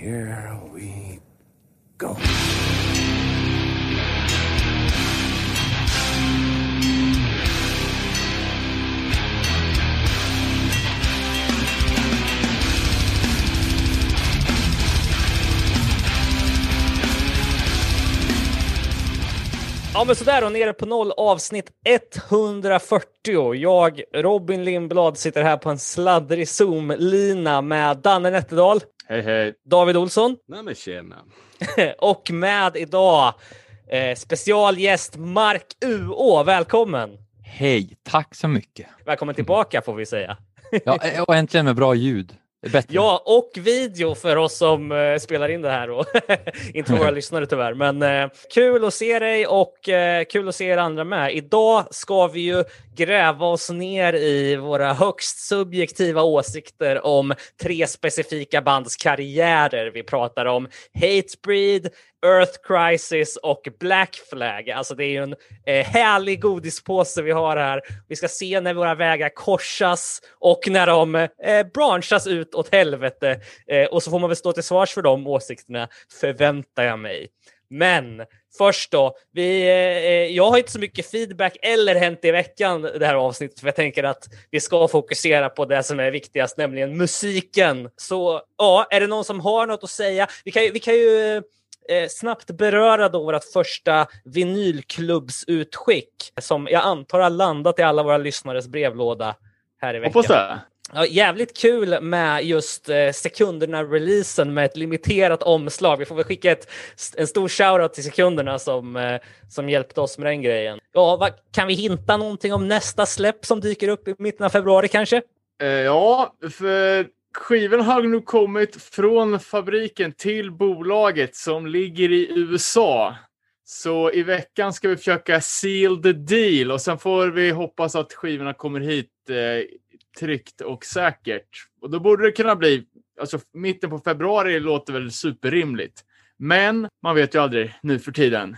here we go. Ja men sådär och nere på noll avsnitt 140. Jag, Robin Lindblad, sitter här på en sladdrig Zoom-lina med Danne Nätterdal, Hej hej. David Olsson Nej men tjena. och med idag eh, specialgäst Mark Uå. Välkommen! Hej, tack så mycket. Välkommen tillbaka får vi säga. Ja, och äntligen med bra ljud. Bättre. Ja, och video för oss som eh, spelar in det här och inte för våra lyssnare tyvärr. Men eh, kul att se dig och eh, kul att se er andra med. Idag ska vi ju gräva oss ner i våra högst subjektiva åsikter om tre specifika bands karriärer. Vi pratar om Hatebreed, Earth Crisis och Black Flag. Alltså det är ju en eh, härlig godispåse vi har här. Vi ska se när våra vägar korsas och när de eh, branchas ut åt helvete. Eh, och så får man väl stå till svars för de åsikterna, förväntar jag mig. Men först då, vi, eh, eh, jag har inte så mycket feedback eller hänt i veckan det här avsnittet, för jag tänker att vi ska fokusera på det som är viktigast, nämligen musiken. Så ja, är det någon som har något att säga? Vi kan vi kan ju eh, eh, snabbt beröra då vårt första vinylklubbsutskick som jag antar har landat i alla våra lyssnares brevlåda här i veckan. Hoppas det. Ja, jävligt kul med just eh, sekunderna-releasen med ett limiterat omslag. Vi får väl skicka ett, en stor shoutout till sekunderna som, eh, som hjälpte oss med den grejen. Ja, vad, kan vi hinta någonting om nästa släpp som dyker upp i mitten av februari kanske? Eh, ja, för skivan har nu kommit från fabriken till bolaget som ligger i USA. Så i veckan ska vi försöka seal the deal och sen får vi hoppas att skivorna kommer hit eh, tryggt och säkert. Och då borde det kunna bli, alltså mitten på februari låter väl superrimligt. Men man vet ju aldrig nu för tiden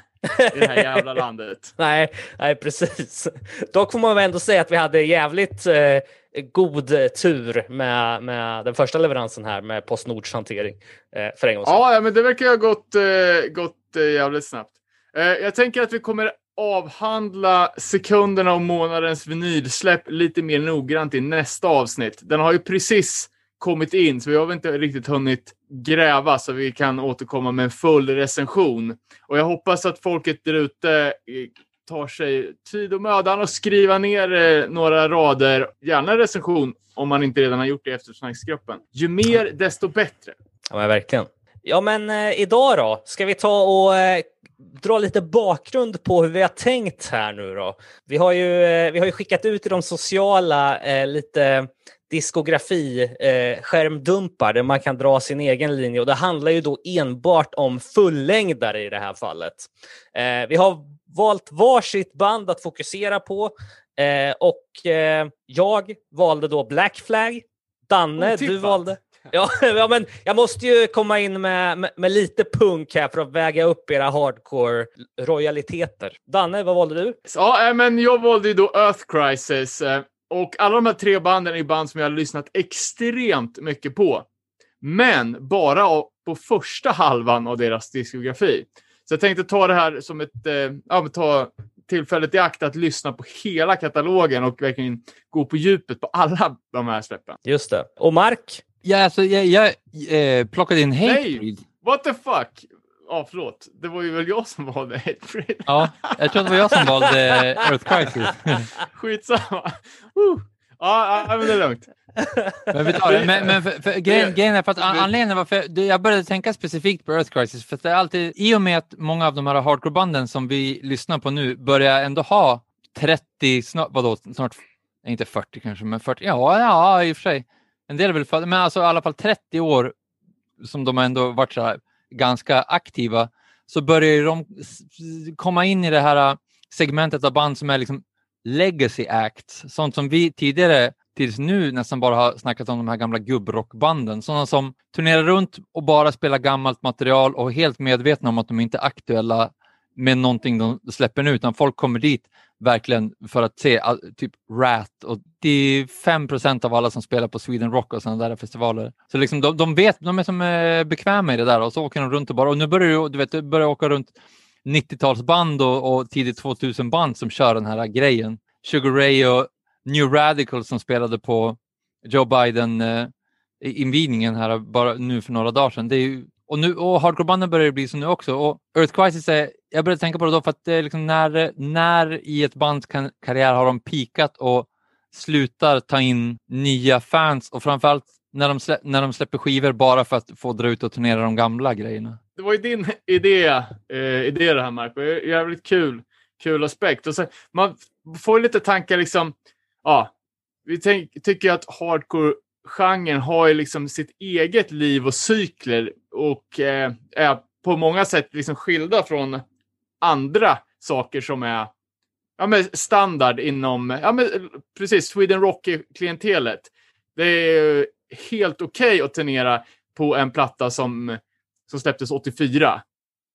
i det här jävla landet. Nej, nej, precis. Dock får man väl ändå säga att vi hade jävligt eh, god tur med, med den första leveransen här med Postnords hantering eh, för en. Ja, ja, men det verkar ha gått, eh, gått eh, jävligt snabbt. Eh, jag tänker att vi kommer avhandla sekunderna och månadens vinylsläpp lite mer noggrant i nästa avsnitt. Den har ju precis kommit in, så vi har väl inte riktigt hunnit gräva så vi kan återkomma med en full recension. Och jag hoppas att folket där ute eh, tar sig tid och mödan att skriva ner eh, några rader, gärna recension om man inte redan har gjort det i eftersnacksgruppen. Ju mer, desto bättre. Ja, men verkligen. Ja, men eh, idag då? Ska vi ta och eh, dra lite bakgrund på hur vi har tänkt här nu då? Vi har ju, eh, vi har ju skickat ut i de sociala eh, lite diskografi, eh, skärmdumpar där man kan dra sin egen linje och det handlar ju då enbart om fullängdare i det här fallet. Eh, vi har valt varsitt band att fokusera på eh, och eh, jag valde då Black Flag. Danne, du Otippat. valde... Ja, ja, men jag måste ju komma in med, med, med lite punk här för att väga upp era hardcore royaliteter. Danne, vad valde du? Ja, eh, men jag valde ju då Earth Crisis. eh, Och alla de här tre banden är band som jag har lyssnat extremt mycket på. Men bara på första halvan av deras diskografi. Så jag tänkte ta det här som ett, eh, ja, men ta tillfället i akt att lyssna på hela katalogen och verkligen gå på djupet på alla de här släppen. Just det. Och Mark? Ja, alltså, jag jag eh, plockade in Nej. Hatebreed. What the fuck? Ja, förlåt. Det var ju väl jag som valde Hatebreed. Ja, jag tror det var jag som valde Earth Crisis. Skitsamma. Woo. Ja, ja, men det är lugnt. Men, vi tar det. men, men för, för, grejen, grejen är för att an- anledningen varför jag började tänka specifikt på Earth Crisis, för att det är alltid, i och med att många av de här hardcore-banden som vi lyssnar på nu börjar ändå ha 30, snart, vadå, snart, inte 40 kanske, men 40, ja, ja, i och för sig. En del är väl födda, men alltså i alla fall 30 år som de har ändå varit så här, ganska aktiva, så börjar ju de komma in i det här äh, segmentet av band som är liksom legacy acts, sånt som vi tidigare tills nu nästan bara har snackat om de här gamla gubbrockbanden. Sådana som turnerar runt och bara spelar gammalt material och är helt medvetna om att de inte är aktuella med någonting de släpper nu, utan folk kommer dit verkligen för att se ah, typ Rat och det är 5 av alla som spelar på Sweden Rock och sådana där festivaler. Så liksom de, de vet, de är som är bekväma i det där och så åker de runt och bara, och nu börjar du, du vet, börjar åka runt 90-talsband och, och tidigt 2000-band som kör den här grejen. Sugar Ray och New Radical som spelade på Joe Biden eh, invigningen här bara nu för några dagar sedan. Det är ju, och nu, och hardcorebanden börjar det bli så nu också. Och Earth Crisis är, jag började tänka på det då för att det är liksom när, när i ett bands kan, karriär har de pikat och slutar ta in nya fans och framförallt när de, slä, när de släpper skivor bara för att få dra ut och turnera de gamla grejerna. Det var ju din idé, eh, idé det här Marco. Jävligt kul, kul aspekt. Och så, man får lite tankar liksom, ja, vi tänk, tycker att hardcore genren har ju liksom sitt eget liv och cykler och eh, är på många sätt liksom skilda från andra saker som är ja, men standard inom, ja, men precis, Sweden Rock-klientelet. Det är helt okej okay att turnera på en platta som, som släpptes 84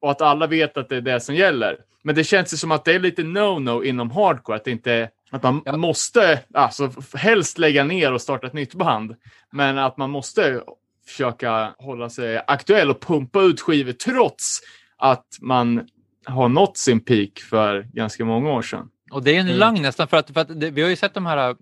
och att alla vet att det är det som gäller. Men det känns ju som att det är lite no-no inom hardcore, att det inte att man ja. måste, alltså helst lägga ner och starta ett nytt band, men att man måste försöka hålla sig aktuell och pumpa ut skivor trots att man har nått sin peak för ganska många år sedan. Och det är en mm. lögn nästan, för att, för att det, vi har ju sett de här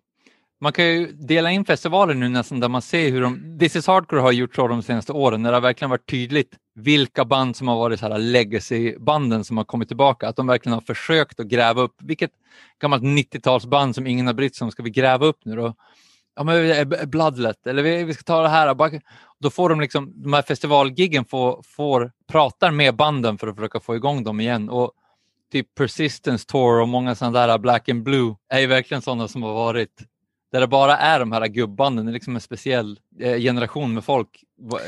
man kan ju dela in festivaler nu nästan där man ser hur de, This is Hardcore har gjort så de senaste åren, när det har verkligen varit tydligt vilka band som har varit så här legacy-banden som har kommit tillbaka. Att de verkligen har försökt att gräva upp, vilket gammalt 90-talsband som ingen har brytt sig om ska vi gräva upp nu då? Ja, men Bloodlet, eller vi, vi ska ta det här. Då får de liksom, de här festivalgiggen får, får, pratar med banden för att försöka få igång dem igen. Och typ Persistence Tour och många sådana där Black and Blue är ju verkligen sådana som har varit där det bara är de här gubbanden, det är liksom en speciell eh, generation med folk.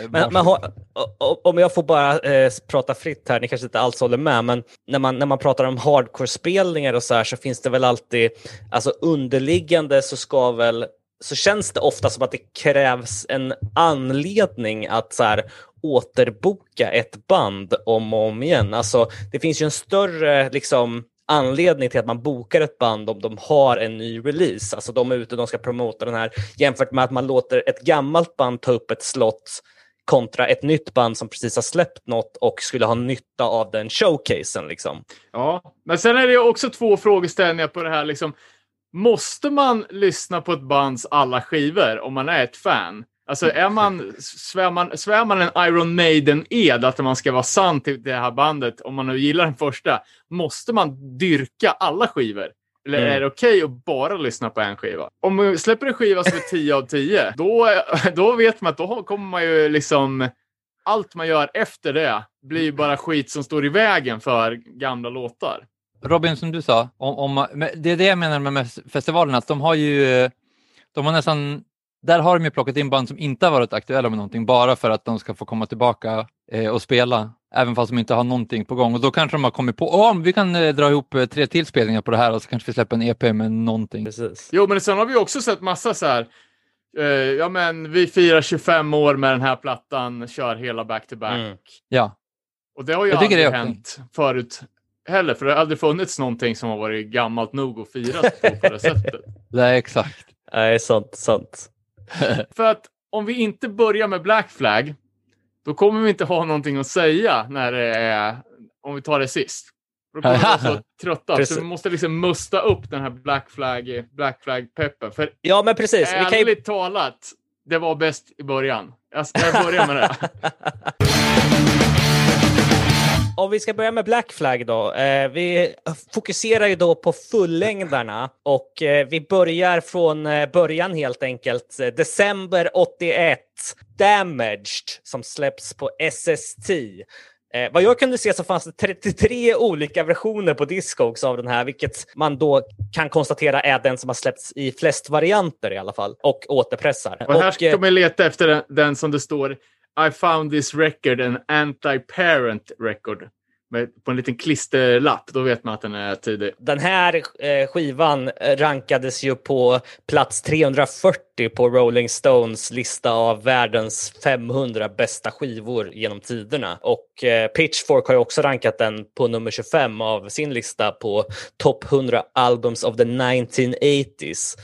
Men, men, om jag får bara eh, prata fritt här, ni kanske inte alls håller med, men när man, när man pratar om hardcore-spelningar och så här så finns det väl alltid, alltså underliggande så ska väl så känns det ofta som att det krävs en anledning att så här, återboka ett band om och om igen. Alltså, det finns ju en större liksom, anledning till att man bokar ett band om de har en ny release. Alltså de är ute och de ska promota den här jämfört med att man låter ett gammalt band ta upp ett slott kontra ett nytt band som precis har släppt något och skulle ha nytta av den showcasen. Liksom. Ja, men sen är det också två frågeställningar på det här. Liksom, måste man lyssna på ett bands alla skivor om man är ett fan? Alltså är man, svär man, svär man en Iron Maiden-ed att man ska vara sann till det här bandet, om man nu gillar den första, måste man dyrka alla skivor? Eller mm. är det okej okay att bara lyssna på en skiva? Om man släpper en skiva som är 10 av 10, då, då vet man att då kommer man ju liksom... Allt man gör efter det blir bara skit som står i vägen för gamla låtar. Robin, som du sa, om, om, det är det jag menar med festivalen, att de har ju de har nästan där har de ju plockat in band som inte har varit aktuella med någonting bara för att de ska få komma tillbaka eh, och spela, även fast de inte har någonting på gång. Och då kanske de har kommit på, om vi kan eh, dra ihop eh, tre tillspelningar på det här och så kanske vi släpper en EP med någonting. Precis. Jo, men sen har vi också sett massa så här, eh, ja men vi firar 25 år med den här plattan, kör hela back-to-back. -back. Mm. Ja. Och det har ju Jag aldrig det hänt förut heller, för det har aldrig funnits någonting som har varit gammalt nog att firas på, på det sättet. Nej, exakt. Nej, sant, sant. För att om vi inte börjar med Black Flag, då kommer vi inte ha någonting att säga när det är, om vi tar det sist. Då kommer vi vara så trötta, så vi måste liksom musta upp den här Black Flag, Black Flag-peppen. För ja, men precis. ärligt vi kan... talat, det var bäst i början. Jag, jag börjar med det. Om vi ska börja med Black Flag då. Eh, vi fokuserar ju då på fullängdarna och eh, vi börjar från eh, början helt enkelt. December 81, Damaged, som släpps på SST. Eh, vad jag kunde se så fanns det 33 olika versioner på Discogs av den här, vilket man då kan konstatera är den som har släppts i flest varianter i alla fall, och återpressar. Och här ska man leta efter den, den som det står i found this record an anti-parent record. med, på en liten klisterlapp. Då vet man att den är tidig. Den här eh, skivan eh, rankades ju på plats 340 på Rolling Stones lista av världens 500 bästa skivor genom tiderna. Och eh, Pitchfork har ju också rankat den på nummer 25 av sin lista på Top 100 Albums of the 1980s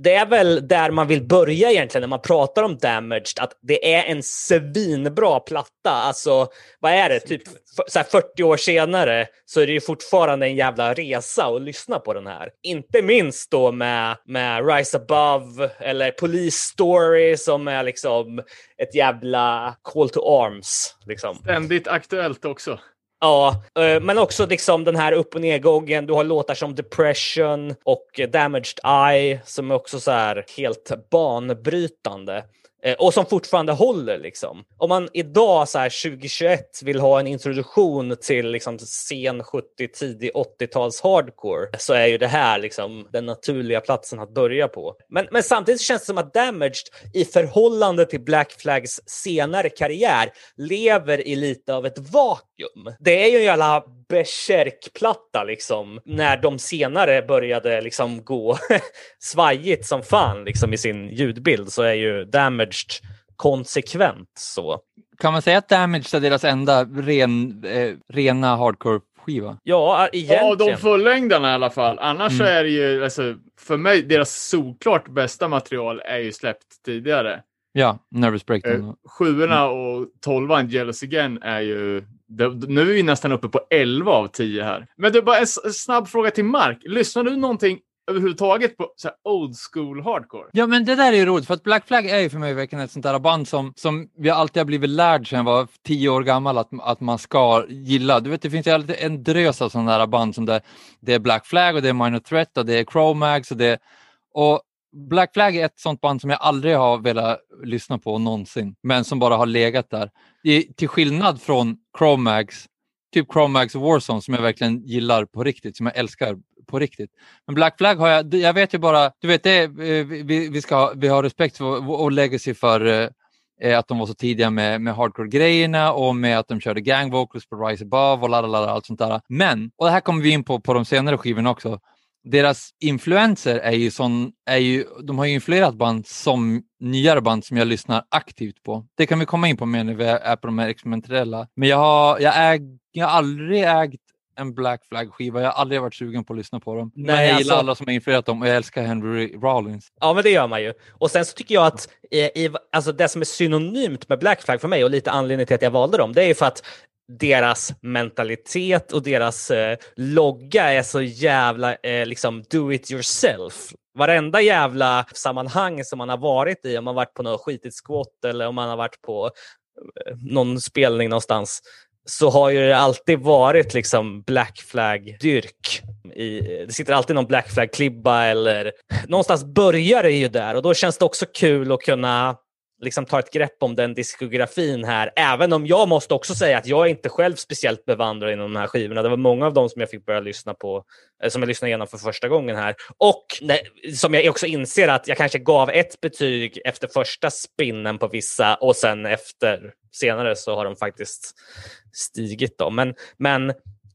det är väl där man vill börja egentligen när man pratar om Damaged, att det är en svinbra platta. Alltså, vad är det? Typ så 40 år senare så är det ju fortfarande en jävla resa att lyssna på den här. Inte minst då med, med Rise Above eller Police Story som är liksom ett jävla call to arms. Liksom. Ständigt aktuellt också. Ja, eh, men också liksom den här upp och nedgången. Du har låtar som Depression och Damaged Eye som är också så här helt banbrytande. Eh, och som fortfarande håller. Liksom. Om man idag, så här, 2021, vill ha en introduktion till liksom, sen 70, tidig 80-tals hardcore så är ju det här liksom, den naturliga platsen att börja på. Men, men samtidigt känns det som att Damaged i förhållande till Black Flags senare karriär lever i lite av ett vakuum. Det är ju en jävla Berserk-platta liksom, när de senare började liksom gå svajigt som fan liksom, i sin ljudbild så är ju Damaged konsekvent så. Kan man säga att Damaged är deras enda ren, eh, rena hardcore-skiva? Ja, egentligen. Ja, de fullängdarna i alla fall. Annars mm. så är det ju, alltså, för mig, deras solklart bästa material är ju släppt tidigare. Ja, Nervous Breakdown. Eh, sjuorna mm. och tolvan, Jealous Again, är ju nu är vi nästan uppe på 11 av 10 här. Men det är bara en snabb fråga till Mark. Lyssnar du någonting överhuvudtaget på så old school hardcore? Ja, men det där är ju roligt för att Black Flag är ju för mig verkligen ett sånt där band som, som vi alltid har blivit lärd sedan jag var tio år gammal att, att man ska gilla. Du vet, det finns ju alltid en drös av sådana där band som det, det är Black Flag och det är Minor Threat och det är Chromax och det och Black Flag är ett sånt band som jag aldrig har velat lyssna på någonsin, men som bara har legat där. I, till skillnad från Chromags typ Chromags och Warzone som jag verkligen gillar på riktigt, som jag älskar på riktigt. Men Black Flag har jag, jag vet ju bara, du vet det, eh, vi, vi, ska, vi har respekt för, och legacy för eh, eh, att de var så tidiga med, med hardcore-grejerna och med att de körde gang vocals på Rise Above och lalala, allt sånt där. Men, och det här kommer vi in på på de senare skivorna också, deras influenser är ju sån, är ju, de har ju influerat band som nyare band som jag lyssnar aktivt på. Det kan vi komma in på mer när vi är på de här experimentella. Men jag har, jag äg, jag har aldrig ägt en Black Flag-skiva. Jag har aldrig varit sugen på att lyssna på dem. Nej, men jag gillar alltså... alla som har influerat dem och jag älskar Henry Rollins. Ja, men det gör man ju. Och sen så tycker jag att i, alltså det som är synonymt med Black Flag för mig och lite anledning till att jag valde dem, det är för att deras mentalitet och deras eh, logga är så jävla eh, liksom do it yourself. Varenda jävla sammanhang som man har varit i, om man varit på något skitigt squat eller om man har varit på eh, någon spelning någonstans, så har ju det alltid varit liksom Black Flag-dyrk. Eh, det sitter alltid någon Black Flag-klibba eller någonstans börjar det ju där och då känns det också kul att kunna liksom ta ett grepp om den diskografin här. Även om jag måste också säga att jag är inte själv speciellt bevandrad inom de här skivorna. Det var många av dem som jag fick börja lyssna på, eh, som jag lyssnade igenom för första gången här. Och som jag också inser att jag kanske gav ett betyg efter första spinnen på vissa och sen efter senare så har de faktiskt stigit. Då. Men, men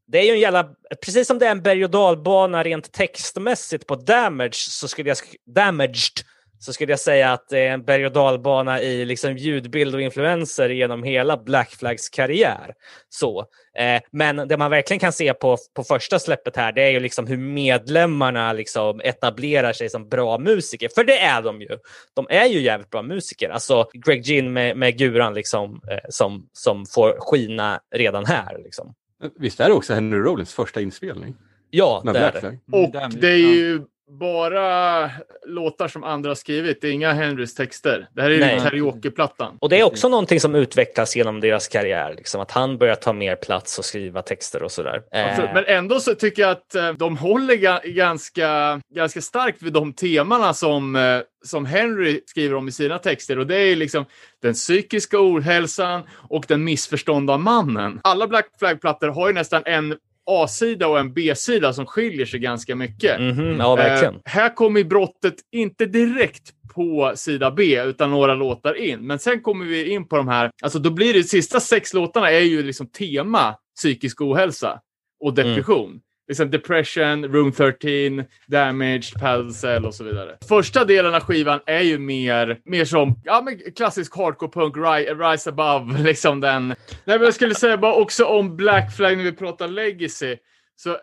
det är ju en jävla, precis som det är en berg och dalbana rent textmässigt på Damage så skulle jag, Damaged så skulle jag säga att det är en berg och dalbana i liksom ljudbild och influenser genom hela Black Flags karriär. Så, eh, men det man verkligen kan se på, på första släppet här, det är ju liksom hur medlemmarna liksom etablerar sig som bra musiker. För det är de ju. De är ju jävligt bra musiker. Alltså Greg Ginn med, med Guran liksom, eh, som, som får skina redan här. Liksom. Visst är det också Henry Rollins första inspelning? Ja, det är det. Och det är ju bara låtar som andra skrivit. Det är inga Henrys texter. Det här är Nej. karaokeplattan. Och det är också någonting som utvecklas genom deras karriär. Liksom, att han börjar ta mer plats och skriva texter och sådär. Absolut. Men ändå så tycker jag att eh, de håller ganska, ganska starkt vid de temana som, eh, som Henry skriver om i sina texter. Och det är liksom den psykiska ohälsan och den missförstådda mannen. Alla Black Flag-plattor har ju nästan en A-sida och en B-sida som skiljer sig ganska mycket. Mm -hmm, ja, verkligen. Eh, här kommer brottet inte direkt på sida B, utan några låtar in. Men sen kommer vi in på de här, alltså då blir det, sista sex låtarna är ju liksom tema psykisk ohälsa och depression. Liksom depression, room 13, damaged, paddle och så vidare. Första delen av skivan är ju mer, mer som ja, men klassisk hardcore punk, rise above, liksom den. Nej, men jag skulle säga bara också om Black Flag när vi pratar legacy. Så,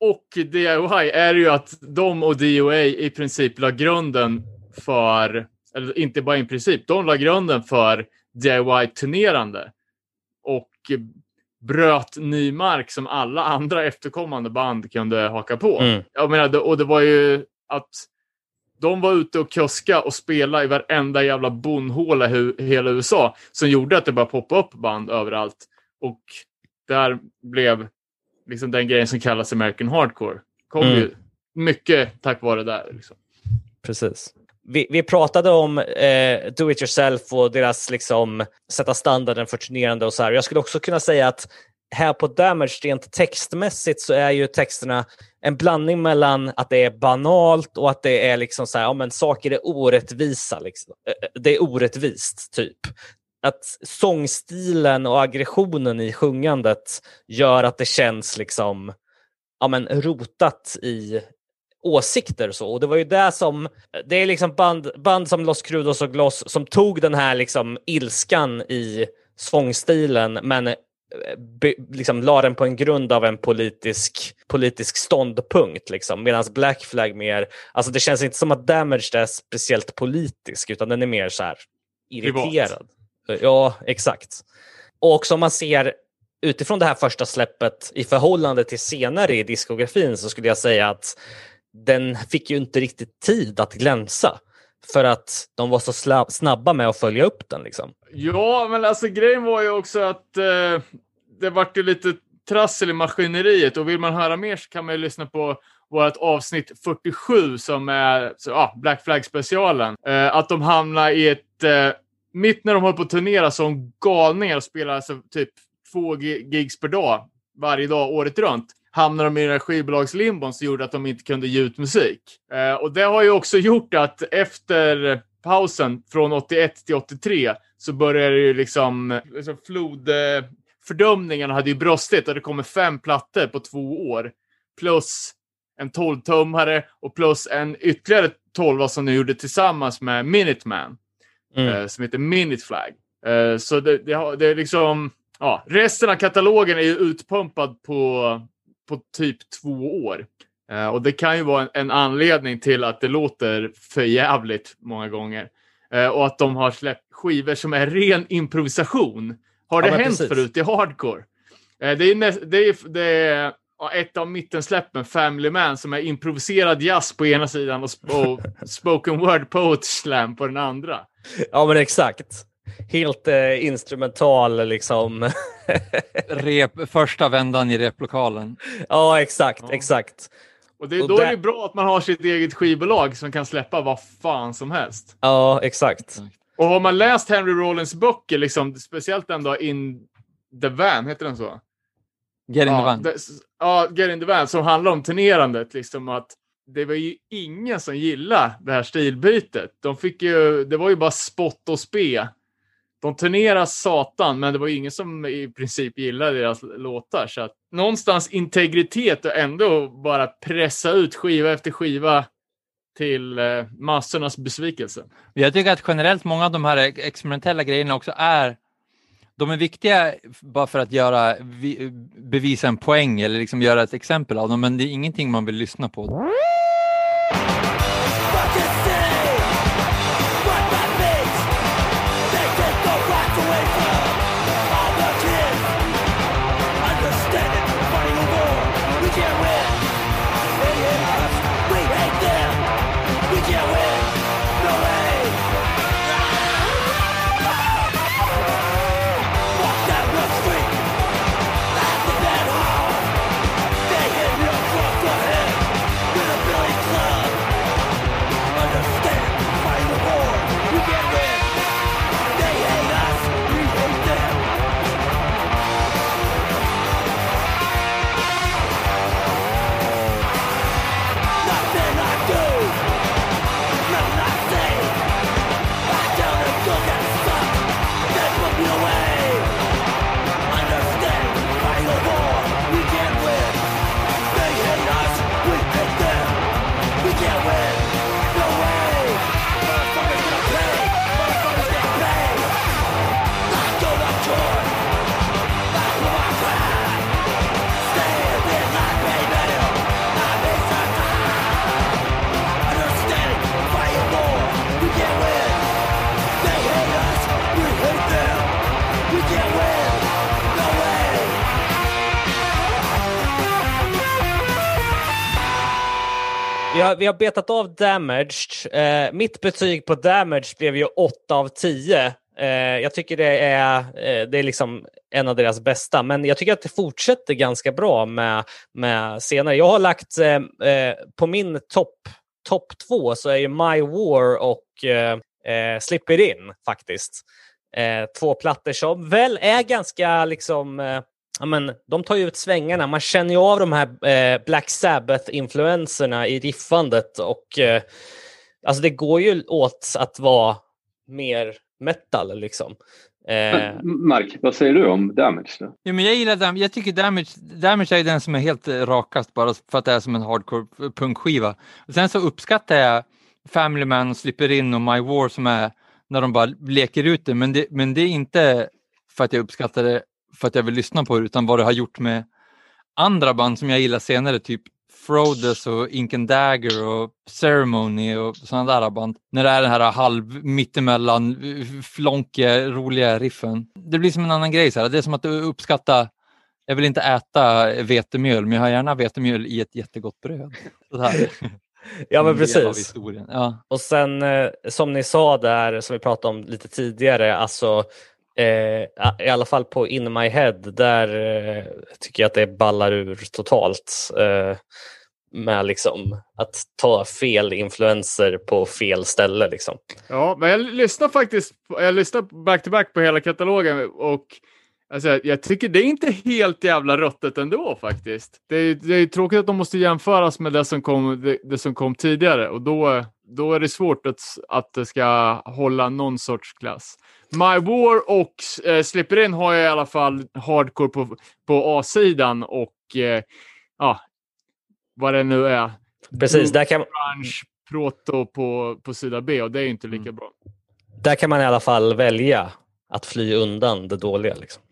och DIY är ju att de och DOA i princip la grunden för, eller inte bara i princip, de la grunden för DIY-turnerande. Och bröt ny mark som alla andra efterkommande band kunde haka på. Mm. Jag menar, och det var ju att de var ute och kuska och spela i varenda jävla bondhåla i hela USA som gjorde att det bara poppade upp band överallt. Och där blev liksom den grejen som kallas American Hardcore. Kom Mm. ju mycket tack vare det där. Liksom. Precis. Vi, vi pratade om eh, do it yourself och deras liksom sätta standarden för turnerande och så här. Jag skulle också kunna säga att här på Damage rent textmässigt så är ju texterna en blandning mellan att det är banalt och att det är liksom så här, ja men saker är orättvisa. Liksom. Eh, eh, det är orättvist, typ. Att sångstilen och aggressionen i sjungandet gör att det känns liksom ja, men, rotat i åsikter så. Och det var ju det som, det är liksom band, band som Los Crudos och Gloss som tog den här liksom ilskan i sångstilen men eh, be, liksom la den på en grund av en politisk, politisk ståndpunkt. Liksom. Medan Black Flag mer, alltså det känns inte som att Damage är speciellt politisk utan den är mer så här irriterad. Ja, exakt. Och också om man ser utifrån det här första släppet i förhållande till senare i diskografin så skulle jag säga att den fick ju inte riktigt tid att glänsa för att de var så snabba med att följa upp den. Liksom. Ja, men alltså grejen var ju också att eh, det vart ju lite trassel i maskineriet och vill man höra mer så kan man ju lyssna på vårt avsnitt 47 som är så, ah, Black Flag specialen. Eh, att de hamnar i ett, eh, mitt när de håller på att turnera som galningar och spelar alltså typ två gigs per dag varje dag året runt hamnar de i skivbolagslimbon som gjorde att de inte kunde ge ut musik. Eh, och det har ju också gjort att efter pausen från 81 till 83 så började ju liksom, liksom flod... Eh, fördömningarna hade ju brustit och det kommer fem plattor på två år. Plus en 12-tummare och plus en ytterligare 12 som de gjorde tillsammans med Minuteman Mm. eh, som heter Minute Flag. Eh, så det, det, det är liksom, ja, resten av katalogen är ju utpumpad på, på typ två år. Eh, och det kan ju vara en, en anledning till att det låter för jävligt många gånger. Eh, och att de har släppt skivor som är ren improvisation. Har det Ja, hänt precis. förut i hardcore? Eh, det är, näst, det är, det är ett av mittensläppen, Family Man, som är improviserad jazz på ena sidan och, sp- och spoken word poetry slam på den andra. Ja men exakt. Helt eh, instrumental liksom. Rep, första vändan i replokalen. ja exakt, Ja. exakt. Och det, Och då där- är det bra att man har sitt eget skivbolag som kan släppa vad fan som helst. Ja exakt. Och har man läst Henry Rollins böcker, liksom, speciellt den då In the Van, heter den så? Get in the ja, van. det- ja, Get in the Van, som handlar om turnerandet. Liksom att det var ju ingen som gillade det här stilbytet. De fick ju, det var ju bara spott och spe. De turnerade satan, men det var ju ingen som i princip gillade deras låtar. Så att någonstans integritet och ändå bara pressa ut skiva efter skiva till eh, massornas besvikelse. Jag tycker att generellt många av de här experimentella grejerna också är de är viktiga bara för att göra, bevisa en poäng eller liksom göra ett exempel av dem, men det är ingenting man vill lyssna på. Har, vi har betat av Damaged. Eh, mitt betyg på Damaged blev ju 8 av 10. Eh, jag tycker det är, eh, det är liksom en av deras bästa, men jag tycker att det fortsätter ganska bra med, med senare. Jag har lagt eh, eh på min topp top två så är ju My War och eh, eh, Slip It In faktiskt. Eh, två plattor som väl är ganska liksom eh, Ja, men, de tar ju ut svängarna. Man känner ju av de här eh, Black Sabbath-influenserna i riffandet. Och, eh, alltså det går ju åt att vara mer metal. Liksom. Eh, Mark, vad säger du om Damage då? Ja, men jag gillar Damage. Jag tycker Damage, Damage är den som är helt eh, rakast bara för att det är som en hardcore punkskiva. Och sen så uppskattar jag Family Man, och Slipper In och My War som är när de bara leker ut det. Men det, men det är inte för att jag uppskattar det för att jag vill lyssna på det utan vad det har gjort med andra band som jag gillar senare, typ Frodes och Ink and Dagger och Ceremony och sådana där band. När det är den här halv mittemellan flonkiga, roliga riffen. Det blir som en annan grej. Så här. Det är som att uppskatta jag vill inte äta vetemjöl, men jag har gärna vetemjöl i ett jättegott bröd. Ja, men precis. Ja. Och sen eh, som ni sa där, som vi pratade om lite tidigare, alltså eh, i alla fall på In My Head, där eh, tycker jag att det ballar ur totalt. Eh, med liksom att ta fel influenser på fel ställe. Liksom. Ja, men jag lyssnar faktiskt jag lyssnar back to back på hela katalogen och alltså, jag tycker det är inte helt jävla ruttet ändå faktiskt. Det är, det är tråkigt att de måste jämföras med det som kom, det, det som kom tidigare och då, då är det svårt att, att det ska hålla någon sorts klass. My War och eh, Slipper In har jag i alla fall hardcore på, på A-sidan och eh, ja, vad det nu är. Precis, där kan, Grunge, proto på, på sida B och det är inte lika bra. där kan man i alla fall välja att fly undan det dåliga. Liksom.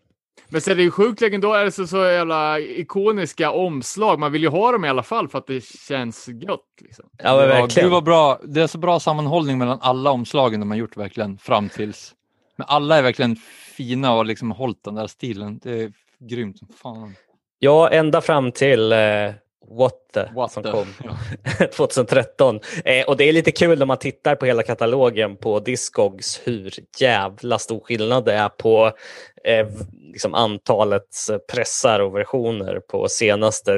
Men sen är det ju sjukt legendariskt så, så jävla ikoniska omslag. Man vill ju ha dem i alla fall för att det känns gött. Liksom. Ja, men Ja, verkligen. vad bra. Det är så bra sammanhållning mellan alla omslagen de har gjort verkligen fram tills. Men alla är verkligen fina och liksom hållit den där stilen. Det är grymt som fan. Ja, ända fram till eh, What the What som the- kom Ja. 2013. Eh, och det är lite kul när man tittar på hela katalogen på Discogs hur jävla stor skillnad det är på eh, liksom antalet eh, pressar och versioner på senaste.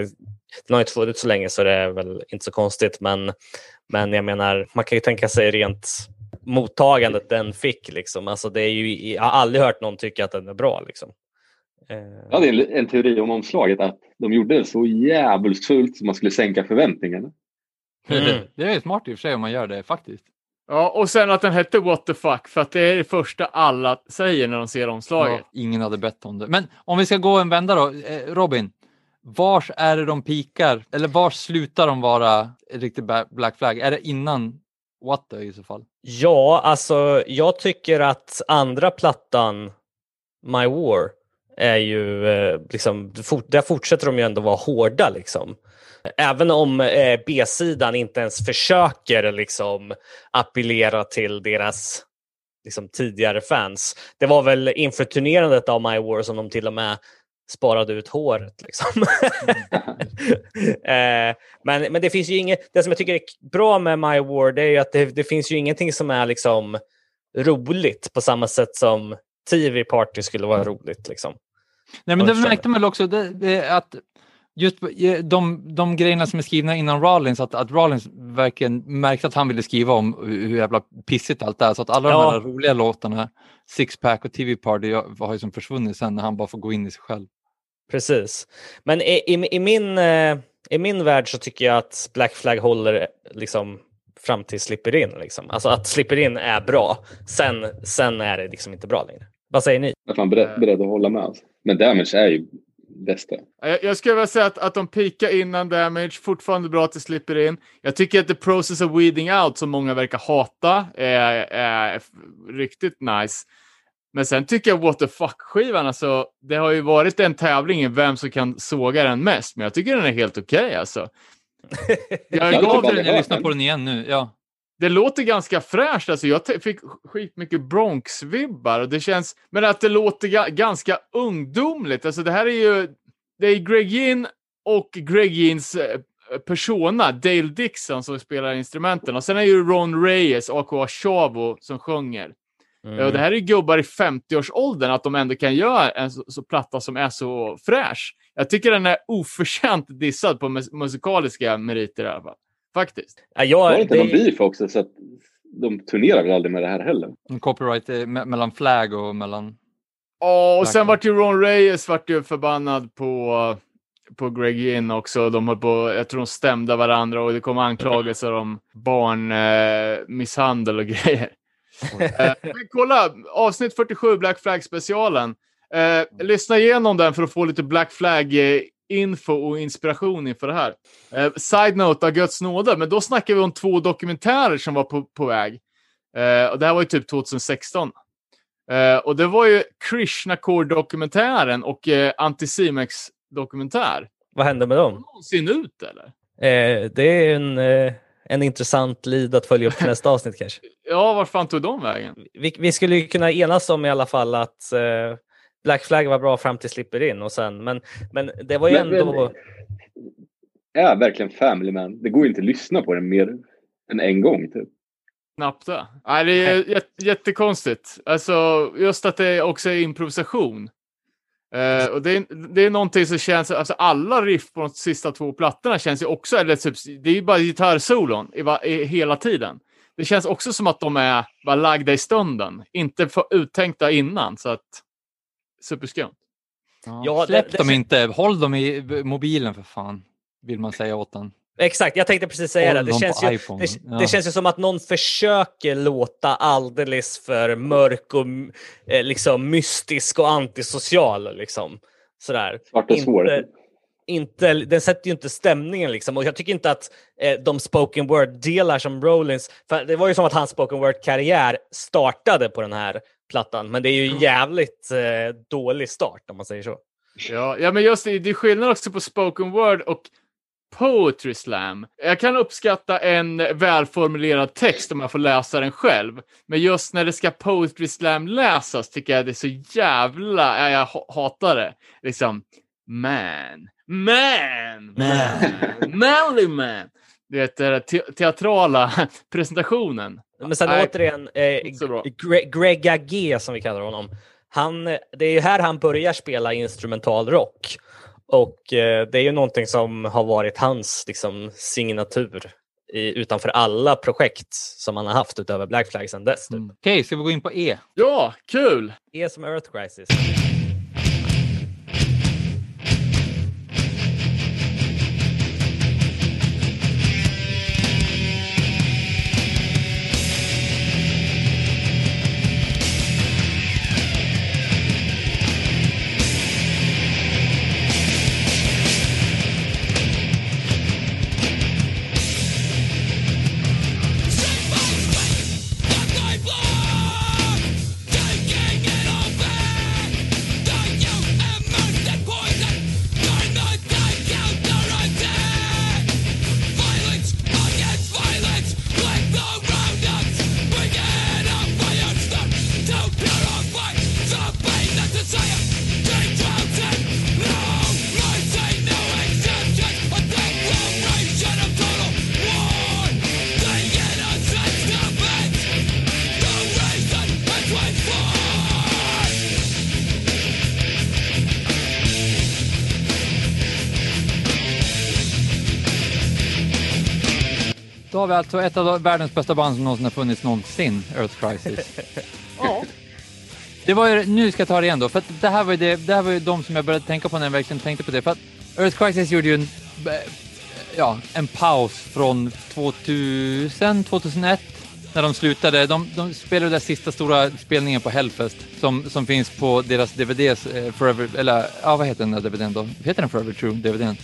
Den har inte funnits så länge så det är väl inte så konstigt men, men jag menar man kan ju tänka sig rent mottagandet den fick. Liksom. Alltså, det är ju, jag har aldrig hört någon tycka att den är bra. Liksom. Eh, Jag hade en, en teori om omslaget att de gjorde det så jävligt fult så man skulle sänka förväntningarna. Mm. Det, det är smart i och för sig om man gör det faktiskt. Ja, och sen att den hette What the fuck för att det är det första alla säger när de ser omslaget. Ja, ingen hade bett om det. Men om vi ska gå en vända då. Eh, Robin, vars är det de pikar? Eller vars slutar de vara riktigt Black Flag? Är det innan What the i så fall? Ja, alltså jag tycker att andra plattan, My War, är ju eh, liksom, där fortsätter de ju ändå vara hårda liksom. Även om eh, B-sidan inte ens försöker liksom appellera till deras liksom, tidigare fans. Det var väl inför turnerandet av My War som de till och med sparade ut håret. Liksom. eh, men, men det finns ju inget, det som jag tycker är bra med My War det är ju att det, det finns ju ingenting som är liksom roligt på samma sätt som TV Party skulle vara roligt. Liksom. Nej, men det märkte man också det, det, att just eh, de, de grejerna som är skrivna innan Rollins, att, att Rollins verkligen märkte att han ville skriva om hur jävla pissigt allt är. Så att alla Ja. de här roliga låtarna, Sixpack och TV Party, har ju som försvunnit sen när han bara får gå in i sig själv. Precis. Men i, i, i, min, eh, i min värld så tycker jag att Black Flag håller liksom fram till Slipper In. Liksom. Alltså att Slipper In är bra. Sen, sen är det liksom inte bra längre. Vad säger ni? Att man är beredd, beredd att hålla med. Alltså. Men Damage är ju bästa. Jag, jag skulle vilja säga att, att de pikar innan Damage, fortfarande bra att det slipper in. Jag tycker att The Process of Weeding Out, som många verkar hata, är, är riktigt nice. Men sen tycker jag What the fuck-skivan, alltså, det har ju varit en tävling i vem som kan såga den mest, men jag tycker den är helt okej alltså. Jag Ja, det gav tycker den, jag. Jag lyssnar på den igen nu. Ja. Det låter ganska fräscht. Alltså jag fick skitmycket Bronx-vibbar. och det känns, Men att det låter ga- ganska ungdomligt. Alltså det här är ju det är Greg Ginn och Greg Ginns eh, persona, Dale Dixon, som spelar instrumenten. Och sen är ju Ron Reyes, aka Chavo, som sjunger. Mm. Och det här är gubbar i 50-årsåldern, att de ändå kan göra en så, så platta som är så fräsch. Jag tycker den är oförtjänt dissad på mus musikaliska meriter i alla fall. Faktiskt. Ja, jag, Var det inte någon det, beef också? Så att de turnerar väl aldrig med det här heller? En copyright eh, me- mellan flag och mellan... Ja, och sen vart ju Ron Reyes vart ju förbannad på, på Greg Ginn också. De höll på, jag tror de stämde varandra och det kom anklagelser om barnmisshandel eh, misshandel och grejer. eh, men kolla, avsnitt 47, Black Flag specialen. Eh, lyssna igenom den för att få lite Black Flag eh, info och inspiration inför det här. Eh, side note av Guds nåde, men då snackar vi om två dokumentärer som var på, på väg. Eh, och det här var ju typ 2016. Eh, och det var ju Krishna Core-dokumentären och eh, Anticimex-dokumentär. vad hände med dem? Någonsin ut eller? Eh, det är en, eh, en intressant lead att följa upp till nästa avsnitt kanske. Ja, var fan tog de vägen? Vi, vi skulle ju kunna enas om i alla fall att eh, Black Flag var bra fram till Slipper In och sen, men, men det var ju Men- ändå... Är verkligen Family Man? Det går ju inte att lyssna på den mer än en gång. Typ. Knappt det. Nej, det är jät- jättekonstigt. Alltså, just att det också är improvisation. Eh, och det, är, det är någonting som känns, alltså alla riff på de sista två plattorna känns ju också, eller typ, det är ju bara gitarrsolon i, i, hela tiden. Det känns också som att de är bara lagda i stunden, inte för, uttänkta innan. Så att, superskumt. Ja, Släpp det- dem det- inte, håll dem i mobilen för fan. Vill man säga åt den. Exakt, jag tänkte precis säga Håll det. Det dem känns, på ju, iPhone. det, Ja. det känns ju som att någon försöker låta alldeles för mörk och eh, liksom mystisk och antisocial. Liksom. Sådär. Svart och svår. Inte- inte, den sätter ju inte stämningen liksom. Och jag tycker inte att eh, de spoken word-delar som Rollins, för det var ju som att hans spoken word-karriär startade på den här plattan, men det är ju jävligt eh, dålig start om man säger så. Ja, ja men just det, det är skillnad också på spoken word och poetry slam. Jag kan uppskatta en välformulerad text om jag får läsa den själv. Men just när det ska poetry slam läsas tycker jag det är så jävla, ja, jag ha- hatar det. Liksom, man, man, man, manly man. Du vet, den te- teatrala presentationen. Men sen Nej, återigen, eh, inte så bra. Gre- Grega G som vi kallar honom. Han, det är ju här han börjar spela instrumental rock. Och eh, det är ju någonting som har varit hans liksom, signatur i, utanför alla projekt som han har haft utöver Black Flag sedan dess. Typ. Mm. Okej, ska vi gå in på E? Ja, kul! E som Earth Crisis. Har vi alltså ett av världens bästa band som någonsin har funnits någonsin, Earth Crisis. Ja. Det var ju, nu ska jag ta det igen då, för det här var ju, det, det här var ju de som jag började tänka på när jag verkligen tänkte på det. För att Earth Crisis gjorde ju en, eh, ja, en paus från 2000, 2001 när de slutade. De, de spelade den sista stora spelningen på Hellfest som, som finns på deras DVDs, eh, Forever, eller ja, vad heter den där DVDn då? Heter den Forever True, DVDn?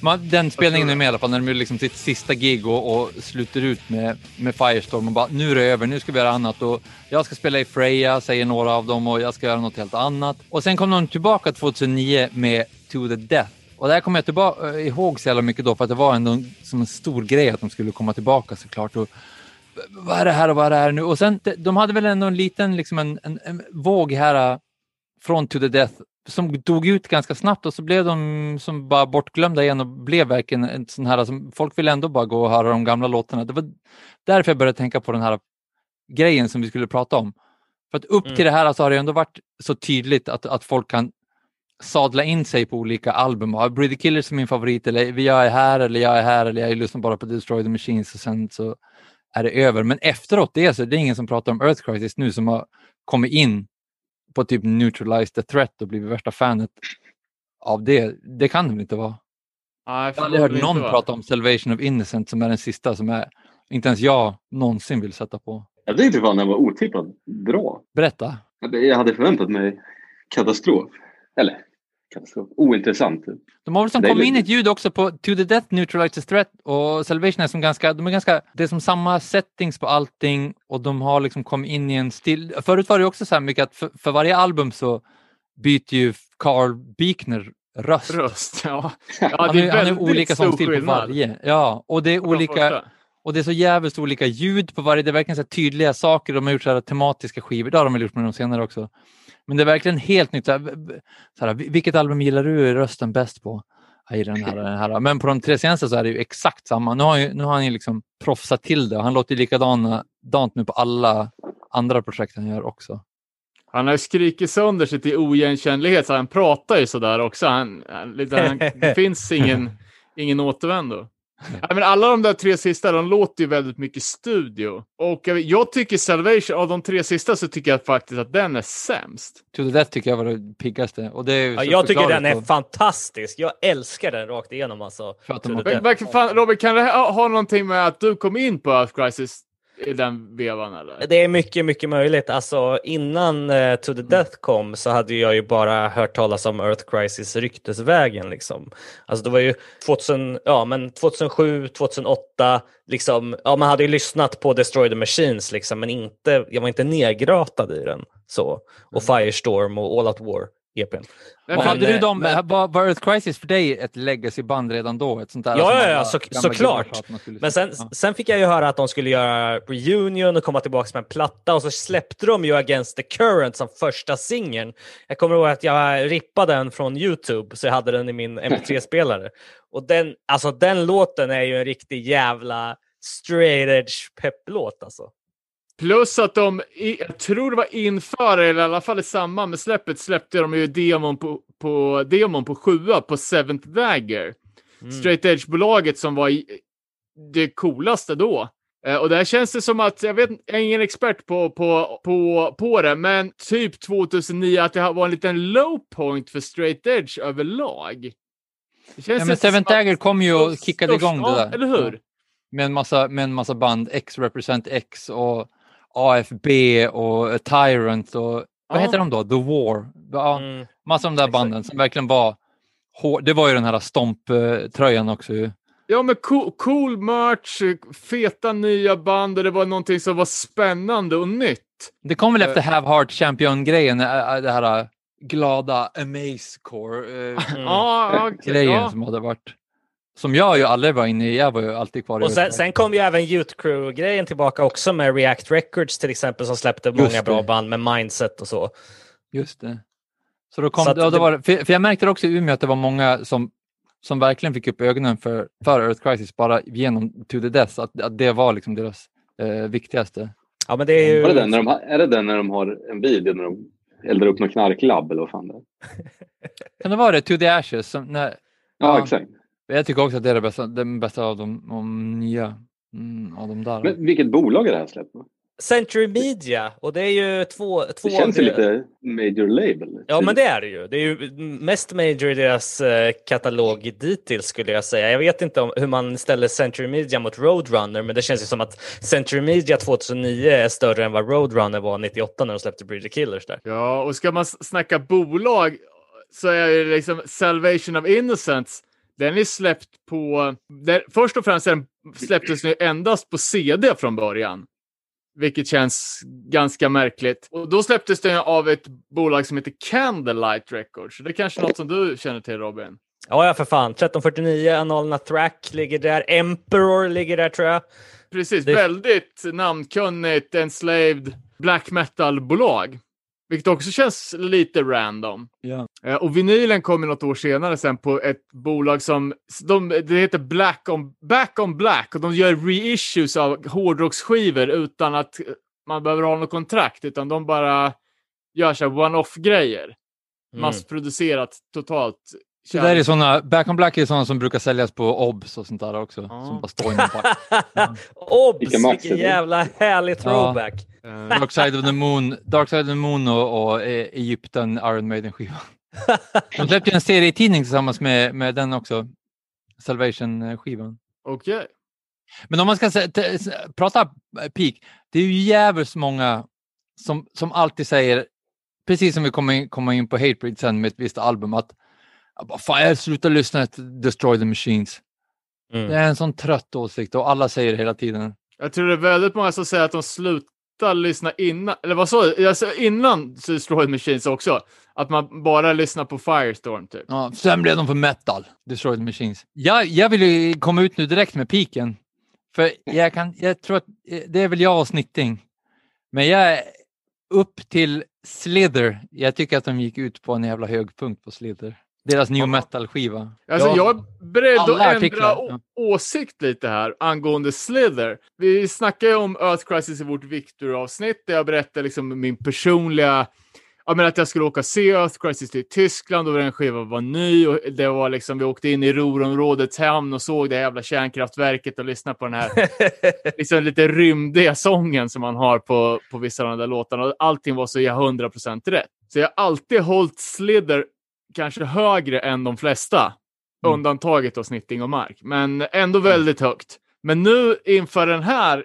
Man, den spelningen är med i alla fall, när de gjorde liksom sitt sista gig och, och slutar ut med, med Firestorm och bara nu är det över, nu ska vi göra annat och jag ska spela i Freja, säger några av dem och jag ska göra något helt annat. Och sen kom de tillbaka 2009 med To the Death. Och det här kommer jag tillbaka, ihåg så jävla mycket då för att det var ändå som en stor grej att de skulle komma tillbaka såklart. Och, vad är det här och vad är det här nu? Och sen, de hade väl ändå en liten, liksom en, en, en våg här äh, från To the Death som dog ut ganska snabbt och så blev de som bara bortglömda igen och blev verkligen en sån här, som folk vill ändå bara gå och höra de gamla låtarna. Det var därför jag började tänka på den här grejen som vi skulle prata om. För att upp Mm. till det här så har det ändå varit så tydligt att, att folk kan sadla in sig på olika album. Ja, the Killers är min favorit, eller jag är här, eller jag är här, eller jag lyssnar bara på Destroy the Machines och sen så är det över. Men efteråt det så det är ingen som pratar om Earth Crisis nu som har kommit in på typ Neutralize the Threat och blivit värsta fanet av det. Det kan det väl inte vara? Nej, Jag har aldrig hört någon prata om Salvation of Innocent som är den sista som är, inte ens jag någonsin vill sätta på. Jag tyckte fan den var otippat bra. Berätta. Jag hade förväntat mig katastrof. Eller katastrof. Ointressant. De har väl som kommit in ett ljud också på To the Death Neutralizes Threat och Salvation är som ganska, de är ganska, det är som samma settings på allting och de har liksom kommit in i en stil. Förut var det också så här mycket att för, för varje album så byter ju Carl Beekner röst. Röst, ja. ja Han det är, är han är olika sångstil på varje. Ja, och det är olika, och det är så jävligt olika ljud på varje, det är verkligen så här tydliga saker. De har gjort så här tematiska skivor, det har de väl gjort med de senare också. Men det är verkligen helt nytt. Så här, vilket album gillar du rösten bäst på? I den här, den här. Men på de tre senaste så är det ju exakt samma. Nu har, ju, nu har han ju liksom proffsat till det och han låter ju likadant nu på alla andra projekt han gör också. Han har ju skrikit sönder sig till oigenkännlighet, så han pratar ju sådär också. Han, han, det finns ingen, ingen återvändo. Ja, men alla de där tre sista, de låter ju väldigt mycket studio. Och jag, jag tycker Salvation, av de tre sista så tycker jag faktiskt att den är sämst. To the Death tycker jag var det piggaste. Och det är Ja, jag tycker den är och- fantastisk. Jag älskar den rakt igenom alltså. Robert, kan det ha, ha någonting med att du kom in på Earth Crisis i den vevan eller? Det är mycket, mycket möjligt. Alltså innan eh, To the Death kom så hade jag ju bara hört talas om Earth Crisis ryktesvägen. Liksom. Alltså det var ju 2000, ja, men 2007, 2008, liksom, ja, man hade ju lyssnat på Destroy the Machines, liksom, men inte, jag var inte nedgratad i den. Så. Och Firestorm och All Out War, EPn. Men- hade du eh, dem, men- var, Earth Crisis för dig ett legacy-band redan då? Ett sånt där Ja, ja, ja, så- såklart. Men sen, på? sen fick jag ju höra att de skulle göra reunion och komma tillbaka med en platta och så släppte de ju Against the Current som första singeln. Jag kommer ihåg att jag rippade den från Youtube så jag hade den i min MP3-spelare. Och den, alltså, den låten är ju en riktig jävla straight edge pepplåt alltså. Plus att de, jag tror det var inför, eller i alla fall i samband med släppet, släppte de ju demon på, på, demon på sjua på Seventh Dagger. Mm. Straight Edge-bolaget som var det coolaste då. Eh, och där känns det som att, jag vet jag är ingen expert på, på, på, på det, men typ 2009 att det var en liten low point för Straight Edge överlag. Det känns Ja, men att- Dagger kom ju och kickade Störst- igång det ja, där. eller hur? Med en massa, med en massa band, X Represent X och AFB och Tyrant och vad heter de då? The War. Ja, Mm. Massa av de där banden som verkligen var hår- Det var ju den här Stomp-tröjan också. ju. Ja, men cool, cool merch, feta nya band och det var någonting som var spännande och nytt. Det kom väl Eh. efter Have Heart Champion-grejen, äh, äh, det här glada Amazecore-grejen Mm. Ja, okej, ja. som hade varit. Som jag ju aldrig var inne i, jag var ju alltid kvar i Och sen, sen kom ju även Youth Crew-grejen tillbaka också med React Records till exempel som släppte många det. bra band med Mindset och så. Just det. Så då kom, Så att ja, då var, för, för jag märkte också i Umeå att det var många som, som verkligen fick upp ögonen för, för Earth Crisis bara genom To the Death, att, att det var liksom deras eh, viktigaste. Ja, men det är ju... Var det den när de, har- är det den när de har en video när de eldar upp någon knarklabb eller vad fan det är? Kan det vara det? To the Ashes? Som, när, Ja, Ja. exakt. Jag tycker också att det är det bästa, den bästa av de, de nya. Mm, av de där. Men vilket bolag är det här släppt? på? Century Media och det är ju två... två Det känns ju det- lite major label. Ja, men det är det ju. Det är ju mest major i deras eh, katalog dittills skulle jag säga. Jag vet inte om, hur man ställer Century Media mot Roadrunner, men det känns ju som att Century Media 2009 är större än vad Roadrunner var 98 när de släppte Breeder Killers där. Ja, och ska man snacka bolag så är det liksom Salvation of Innocence. Den är släppt på... Den, först och främst är den släpptes den endast på CD från början. Vilket känns ganska märkligt. Och då släpptes den av ett bolag som heter Candlelight Records. Det är kanske något som du känner till Robin? Ja, ja för fan. 1349, Analna Thrack ligger där. Emperor ligger där tror jag. Precis, Det- väldigt namnkunnigt enslaved black metal-bolag. Vilket också känns lite random. Ja. Eh, och vinylen kom ju något år senare sen på ett bolag som, de, det heter Black on, Back on Black och de gör reissues av hårdrocksskivor utan att man behöver ha något kontrakt, utan de bara gör så one-off-grejer. Mm. Massproducerat totalt. Det där är såna, Back on Black är sådana som brukar säljas på OBS och sånt där också. Ja. Som bara står i någon back. Obs! Vilken jävla härlig throwback. Eh, Dark Side of the Moon, Dark Side of the Moon och, och eh, Egypten Iron Maiden-skivan. De släppte en serietidning tillsammans med, med den också. Salvation-skivan. Okej. Men om man ska prata peak, det är ju jävligt många som, som alltid säger, precis som vi kommer in, kommer in på Hatebreed sen med ett visst album, att "Ja, vad fan, jag slutar lyssna till Destroy the Machines. Mm. Det är en sån trött åsikt och alla säger det hela tiden. Jag tror det är väldigt många som säger att de sluta lyssna innan, eller vad sa du? Alltså innan Destroyed Machines också. Att man bara lyssnar på Firestorm typ. Ja, sen blev de för metal, Destroyed Machines. Jag, jag vill ju komma ut nu direkt med piken. För jag, kan, jag tror att eh, det är väl jag och Snitting. Men jag är upp till Slither. Jag tycker att de gick ut på en jävla hög punkt på Slither. Deras new metal-skiva. Alltså, Ja. jag är beredd Alla att ändra ja. åsikt lite här angående Slither. Vi snackade ju om Earth Crisis i vårt Victor-avsnitt där jag berättade liksom min personliga Ja, men att jag skulle åka och se Earth Crisis till Tyskland och den skivan var ny och det var liksom, vi åkte in i Ruhrområdets hamn och såg det jävla kärnkraftverket och lyssnade på den här liksom lite rymdiga sången som man har på, på vissa av de där låtarna. Allting var så jag 100% rätt. Så jag har alltid hållit Slither kanske högre än de flesta. Mm. Undantaget då Snitting och Mark. Men ändå väldigt högt. Men nu inför den här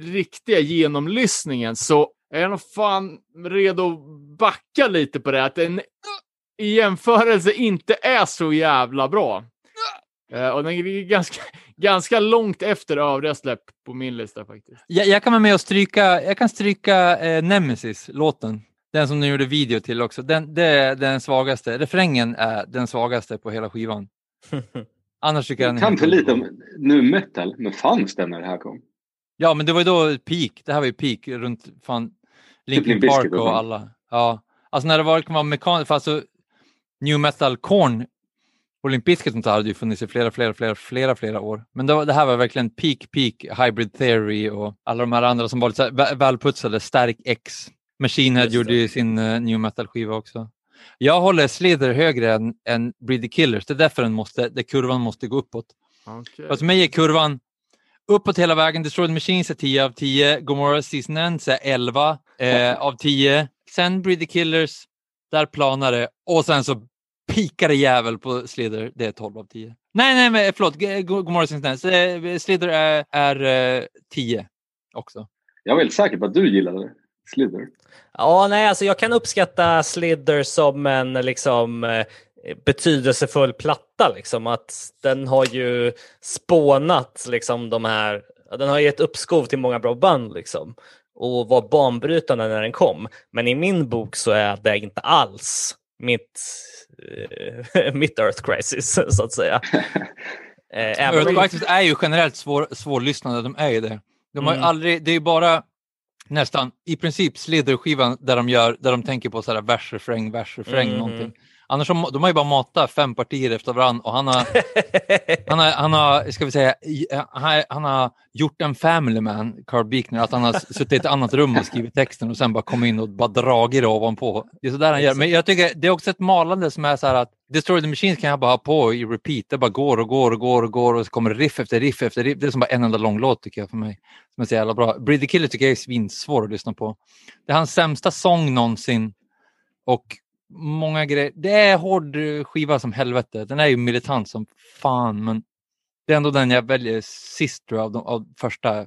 riktiga genomlyssningen så är jag nog fan redo att backa lite på det. Att den i jämförelse inte är så jävla bra. Eh, och den ligger ganska, ganska långt efter övriga släpp på min lista faktiskt. Jag, jag kan vara med och stryka, jag kan stryka eh, Nemesis-låten. Den som ni gjorde video till också. Den, det är den svagaste. Refrängen är den svagaste på hela skivan. Annars tycker jag Jag den kan för lite om nu metal, men fanns den när det här kom? Ja, men det var ju då peak. Det här var ju peak runt fan Linkin Limp Bizkit Park och alla. Ja, alltså när det var, kan vara mekaniskt, alltså new metal corn och Limp Bizkit och sånt där hade ju funnits i flera, flera, flera, flera, flera år. Men det, var, det här var verkligen peak, peak, hybrid theory och alla de här andra som var lite så här vä- välputsade, Stark X. Machine Head gjorde det. ju sin uh, new metal-skiva också. Jag håller Slither högre än, än Breed the Killers. Det är därför den måste, där kurvan måste gå uppåt. Okay. För mig är kurvan uppåt hela vägen. Destroyed Machines är 10 av 10. Gomorrah Season Ends är 11 eh, av 10. Sen Breed the Killers, där planar det. Och sen så pikar det jävel på Slither, det är 12 av 10. Nej, nej, men förlåt. Gomorrah Season Ends. Eh, Slither är, är eh, 10 också. Jag är väldigt säker på att du gillade Slither. Ja, nej, alltså jag kan uppskatta Slither som en liksom eh, betydelsefull platta. Liksom. Att den har ju spånat liksom, de här, den har gett uppskov till många bra band liksom. Och var banbrytande när den kom. Men i min bok så är det inte alls mitt, eh, mitt Earth Crisis, så att säga. Eh, Earth Crisis är ju generellt svår, svårlyssnade, de är ju det. De har Mm. aldrig, det är ju bara nästan i princip Slither-skivan där de gör, där de tänker på så här vers, refräng, vers, refräng, Mhm. någonting. Annars har de har ju bara matat fem partier efter varandra och han har, han har, han har, ska vi säga, i- han har, han har gjort en family man, Carl Beekner, att han har suttit i ett annat rum och skrivit texten och sen bara kommit in och bara dragit det ovanpå. Det är sådär han gör. Men jag tycker det är också ett malande som är så här att Destroy the Machines kan jag bara ha på i repeat. Det bara går och går och går och går och så kommer riff efter riff efter riff. Det är som bara en enda lång låt tycker jag för mig. Som är så jävla bra. Breed the Killer tycker jag är svinsvår att lyssna på. Det är hans sämsta sång någonsin. Och många grejer. Det är hård skiva som helvete. Den är ju militant som fan, men det är ändå den jag väljer sist tror jag, av, de, av första eh,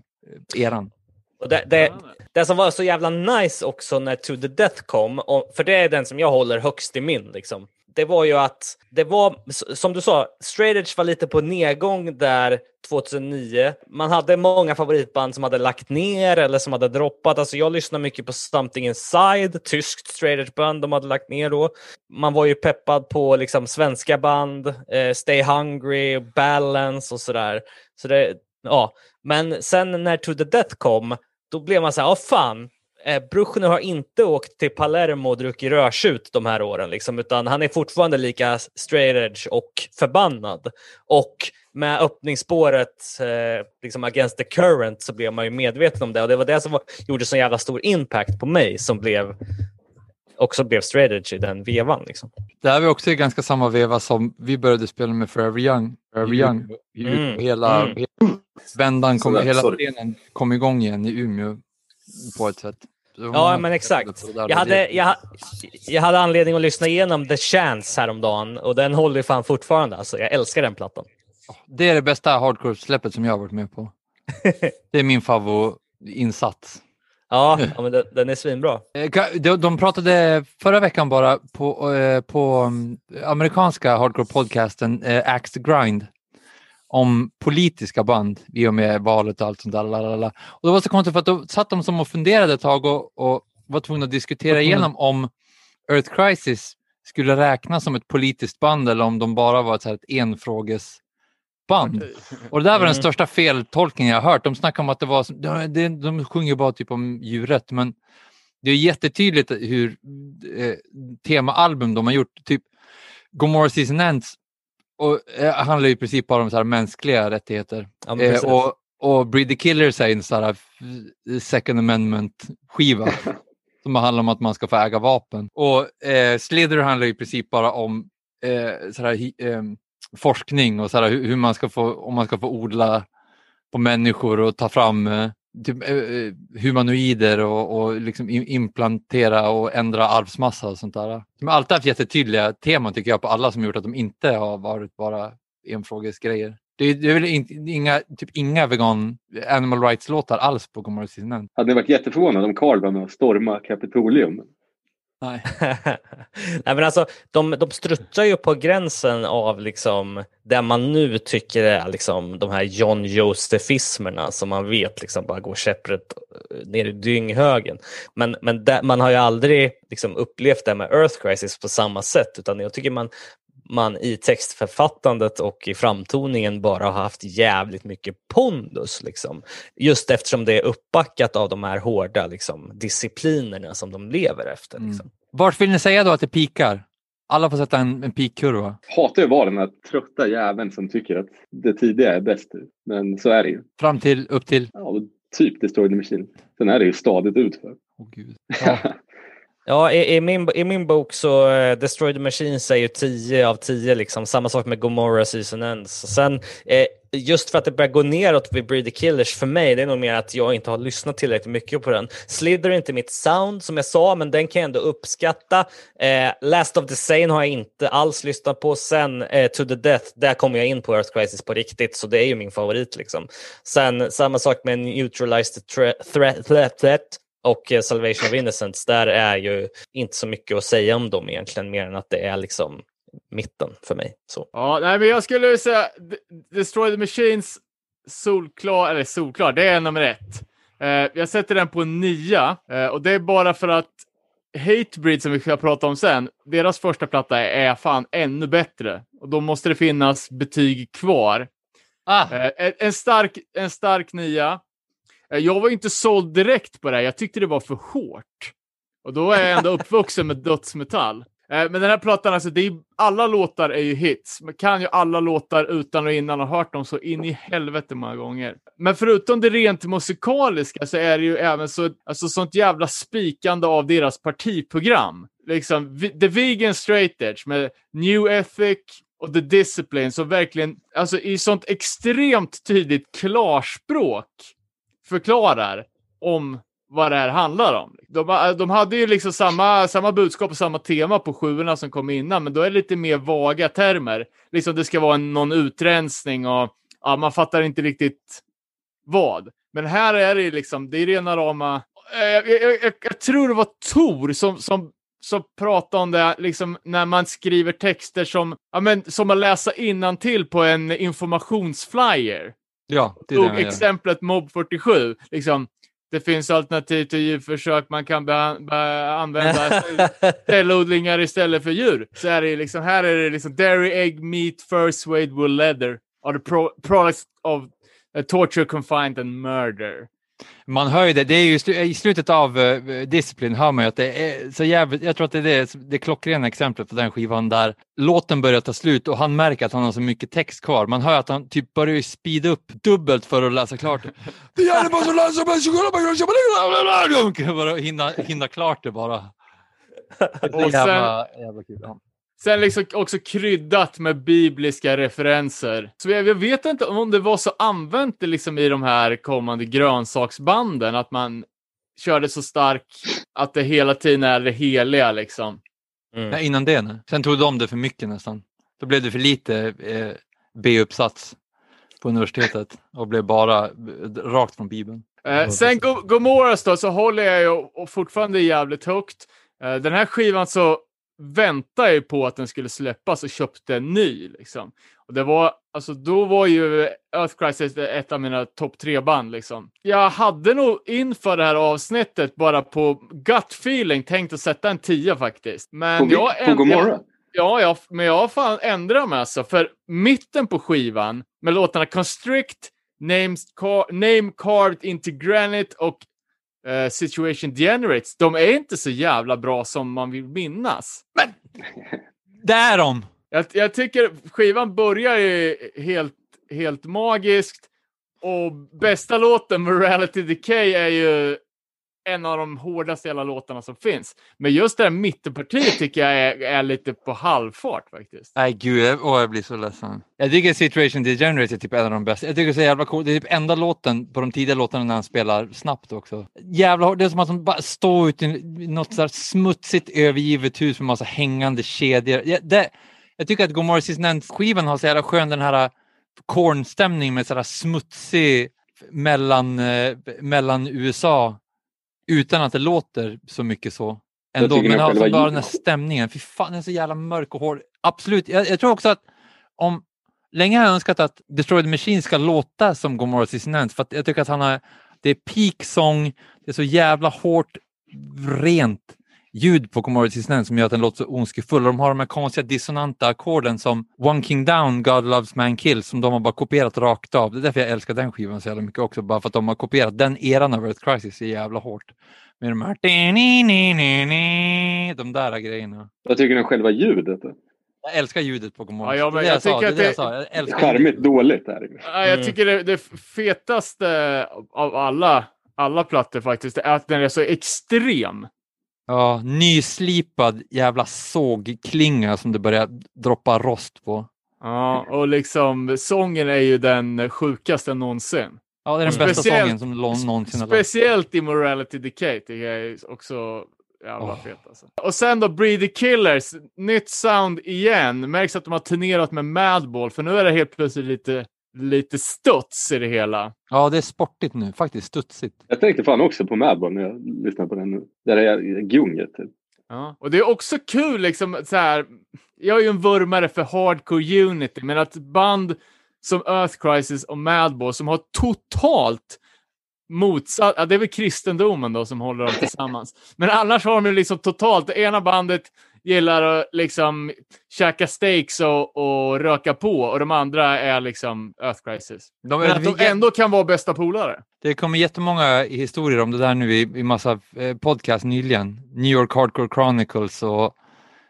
eran. Och det, det, det som var så jävla nice också när To the Death kom, och, för det är den som jag håller högst i min, liksom det var ju att det var, som du sa, Straight var lite på nedgång där 2009. Man hade många favoritband som hade lagt ner eller som hade droppat. Alltså jag lyssnade mycket på Something Inside, tyskt straight band de hade lagt ner då. Man var ju peppad på liksom svenska band, eh, Stay Hungry, Balance och sådär. Så det, ja. Men sen när To the Death kom, då blev man så här, ja fan, eh, Bruchner har inte åkt till Palermo och druckit rödtjut de här åren, liksom, utan han är fortfarande lika straight edge och förbannad. Och med öppningsspåret eh, liksom against the current så blev man ju medveten om det och det var det som var, gjorde så jävla stor impact på mig som blev också blev straight edge i den vevan. Liksom. Det här var också i ganska samma veva som vi började spela med Forever Young. Forever Young. Mm. Hela, Mm. hela vändan, kom, hela scenen kom igång igen i Umeå på ett sätt. Ja, men exakt. Jag hade, jag, jag hade anledning att lyssna igenom The Chance häromdagen och den håller fan fortfarande. Alltså, jag älskar den plattan. Det är det bästa hardcore-släppet som jag har varit med på. Det är min favoritinsats. Ja, ja men den, den är svinbra. Eh, De, de pratade förra veckan bara på, eh, på mm, amerikanska hardcore-podcasten eh, Axe Grind om politiska band i och med valet och allt sånt där. lalala. Och det var så konstigt för att då satt de som och funderade ett tag och, och var tvungna att diskutera igenom om Earth Crisis skulle räknas som ett politiskt band eller om de bara var ett, så här, ett enfrågesband. Och det där var den Mm. största feltolkningen jag har hört. De snackar om att det var, det, de sjunger bara typ om djuret, men det är jättetydligt hur eh, temaalbum de har gjort, typ Gomorrah Season Ends, och, eh, handlar ju i princip bara om så här mänskliga rättigheter. Ja, Eh, och, och Breed the Killers är en sån här f- second amendment-skiva som handlar om att man ska få äga vapen. Och eh, Slither handlar i princip bara om eh, så här, hi- eh, forskning och så här, hur, hur man ska få, om man ska få odla på människor och ta fram eh, typ, eh, eh, humanoider och, och liksom implantera och ändra arvsmassa och sånt där. De har alltid haft jättetydliga teman tycker jag på alla som gjort att de inte har varit bara enfrågesgrejer. Det är, det är väl in, inga, typ inga vegan animal rights-låtar alls på Gomorrah Season Hade ni varit jätteförvånade om Carl var med och stormade Kapitolium? Nej. Nej, men alltså, de, de struttar ju på gränsen av liksom, det man nu tycker är liksom, de här John Josefismerna som man vet liksom, bara går käpprätt eh, ner i dynghögen. Men, men det, man har ju aldrig liksom, upplevt det med Earth Crisis på samma sätt utan jag tycker man, man i textförfattandet och i framtoningen bara har haft jävligt mycket pondus. Liksom. Just eftersom det är uppbackat av de här hårda liksom, disciplinerna som de lever efter. Mm. Liksom. Vart vill ni säga då att det pikar? Alla får sätta en, en pikkurva. Hatar ju vara den här trötta jäveln som tycker att det tidiga är bäst. Men så är det ju. Fram till, upp till... Ja, typ Destroy the Machine. Sen är det ju stadigt utför. Åh gud. Ja. Ja, i, i, min, i min bok så uh, Destroy the Machine säger 10 av 10, liksom. samma sak med Gomorrah Season Ends. Sen, eh, just för att det börjar gå neråt vid Breed the Killers för mig, det är nog mer att jag inte har lyssnat tillräckligt mycket på den. Slither är inte mitt sound som jag sa, men den kan jag ändå uppskatta. Eh, Last of the Sane har jag inte alls lyssnat på. Sen eh, To the Death, där kommer jag in på Earth Crisis på riktigt, så det är ju min favorit. Liksom. Sen samma sak med Neutralized threat, threat, threat, threat och eh, Salvation of Innocence, där är ju inte så mycket att säga om dem egentligen, mer än att det är liksom mitten för mig. Så. Ja, nej, men jag skulle säga Destroy the Machines solklar, eller solklar, det är nummer ett. Eh, jag sätter den på nia eh, och det är bara för att Hatebreed som vi ska prata om sen, deras första platta är, fan ännu bättre och då måste det finnas betyg kvar. Ah, Eh, en, en, stark, en stark nia. Eh, jag var inte såld direkt på det här. Jag tyckte det var för hårt. Och då är jag ändå uppvuxen med dödsmetall. Eh, men den här plattan, alltså, det är, alla låtar är ju hits. Man kan ju alla låtar utan och innan och hört dem så in i helvete många gånger. Men förutom det rent musikaliska så är det ju även så, alltså, sånt jävla spikande av deras partiprogram. Liksom, The Vegan Straight Edge med New Ethic och The Discipline som verkligen, alltså i sånt extremt tydligt klarspråk förklarar om vad det här handlar om. De, eh, de hade ju liksom samma, samma budskap och samma tema på sjuorna som kom innan, men då är det lite mer vaga termer. Liksom det ska vara en, någon utrensning och ja, man fattar inte riktigt vad. Men här är det ju liksom, det är rena rama... Eh, jag, jag, jag, jag tror det var Tor som, som, som pratade om det, liksom när man skriver texter som, ja, men, som att läsa innantill på en informationsflyer ja, det tog exemplet Mob 47. Liksom, det finns alternativ till djurförsök, man kan använda cellodlingar istället för djur. Så är det liksom, här är det liksom dairy, egg, meat, fur, suede, wool, leather are the pro products of uh, torture, confinement and murder. Man hör ju det, det är ju i slutet av uh, Discipline hör man ju att det är så jävligt, jag tror att det är det, det klockrena exemplet på den skivan där låten börjar ta slut och han märker att han har så mycket text kvar. Man hör att han typ börjar ju speeda upp dubbelt för att läsa klart det. Hinna, hinna klart det bara. Det är Och sen- jävla, jävla kul. Sen liksom också kryddat med bibliska referenser. Så jag, jag vet inte om det var så använt liksom i de här kommande grönsaksbanden, att man körde så stark att det hela tiden är det heliga liksom. Mm. Nej, innan det. Nej. Sen tog de det för mycket nästan. Då blev det för lite eh, B-uppsats på universitetet och blev bara eh, rakt från Bibeln. Eh, sen Go- Gomorras då, så håller jag ju och fortfarande jävligt högt. Eh, den här skivan så väntar jag ju på att den skulle släppas och köpte en ny. Liksom. Och det var, alltså, då var ju Earth Crisis ett av mina topp tre band. Liksom. Jag hade nog inför det här avsnittet bara på gut feeling tänkt att sätta en tia faktiskt. Men På, jag, på Gomorra? Ja, jag, men jag har fan ändrat mig alltså. För mitten på skivan med låtarna Constrict, Names car, Name Carved into Granite och eh, Situation Generates, de är inte så jävla bra som man vill minnas. Där de! Jag, jag tycker skivan börjar ju helt, helt magiskt och bästa låten, Morality Decay, är ju en av de hårdaste jävla låtarna som finns. Men just det här mittenpartiet tycker jag är, är lite på halvfart faktiskt. Nej gud, jag, åh, jag blir så ledsen. Jag tycker Situation Degenerate är typ en av de bästa. Jag tycker det är så jävla coolt. Det är typ enda låten på de tidiga låtarna när han spelar snabbt också. Jävla hårt. Det är som att han bara står ute i något så här smutsigt övergivet hus med massa hängande kedjor. Jag, det, jag tycker att Gomorrah Season skivan har så jävla skön den här kornstämning med så här smutsig mellan, eh, mellan USA utan att det låter så mycket så. Ändå, men alltså bara den här stämningen. Fy fan, den är så jävla mörk och hård. Absolut. Jag, jag tror också att om länge har jag önskat att Destroy the Machine ska låta som Gomorrah Season för att jag tycker att han har, det är peak sång, det är så jävla hårt, rent ljud på Gomorrah Season som gör att den låter så ondskefull. Och de har de här konstiga dissonanta ackorden som One King Down, God Loves Man Kills, som de har bara kopierat rakt av. Det är därför jag älskar den skivan så jävla mycket också, bara för att de har kopierat den eran av Earth Crisis så jävla hårt. Med de här de där grejerna. Jag tycker om själva ljudet. Jag älskar ljudet på Gomorrah. Ja, ja, men det är det jag jag, jag det- sa. Jag Charmigt ljudet. dåligt är det. Ja, Jag tycker det, det fetaste av alla, alla plattor faktiskt är att den är så extrem. Ja, nyslipad jävla sågklinga som det börjar droppa rost på. Ja, och liksom sången är ju den sjukaste någonsin. Ja, det är den Mm. bästa sången som någon någonsin har. Speciellt i Morality Decay tycker jag är också jävla Åh. fet alltså. Och sen då Breed the Killers, nytt sound igen. Märks att de har turnerat med Madball, för nu är det helt plötsligt lite, lite studs i det hela. Ja, det är sportigt nu, faktiskt studsigt. Jag tänkte fan också på Madball när jag lyssnade på den nu. Där är gunget. Typ. Ja. Och det är också kul liksom så här. Jag är ju en vurmare för hardcore unity, men att band som Earth Crisis och Madball som har totalt motsatt, ja, det är väl kristendomen då som håller dem tillsammans. Men annars har de liksom totalt, det ena bandet gillar att liksom käka steaks och, och röka på och de andra är liksom Earth Crisis. De, Men att de ändå kan vara bästa polare. Det kommer jättemånga historier om det där nu i, i massa eh, podcast nyligen. New York Hardcore Chronicles och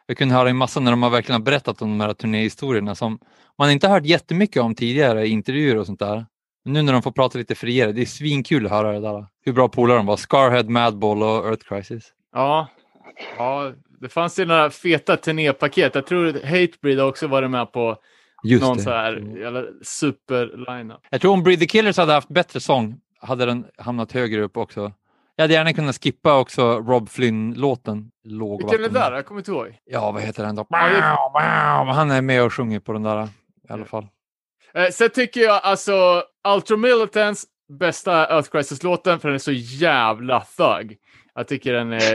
jag kunde höra en massa när de har verkligen berättat om de här turnéhistorierna som man inte hört jättemycket om tidigare i intervjuer och sånt där. Nu när de får prata lite friare, det är svinkul att höra det där. Hur bra polare de var. Scarhead, Madball och Earth Crisis. Ja. ja, det fanns ju några feta turnépaket. Jag tror Hatebreed har också varit med på Just någon det. så här super-line-up. Jag tror om Breathe the Killers hade haft bättre sång hade den hamnat högre upp också. Jag hade gärna kunnat skippa också Rob Flynn-låten. Vilken är det där? Jag kommer inte ihåg. Ja, vad heter den då? Han är med och sjunger på den där i alla fall. Eh, sen tycker jag alltså Ultra Militants bästa Earth Crisis-låten, för den är så jävla thug. Jag tycker den är,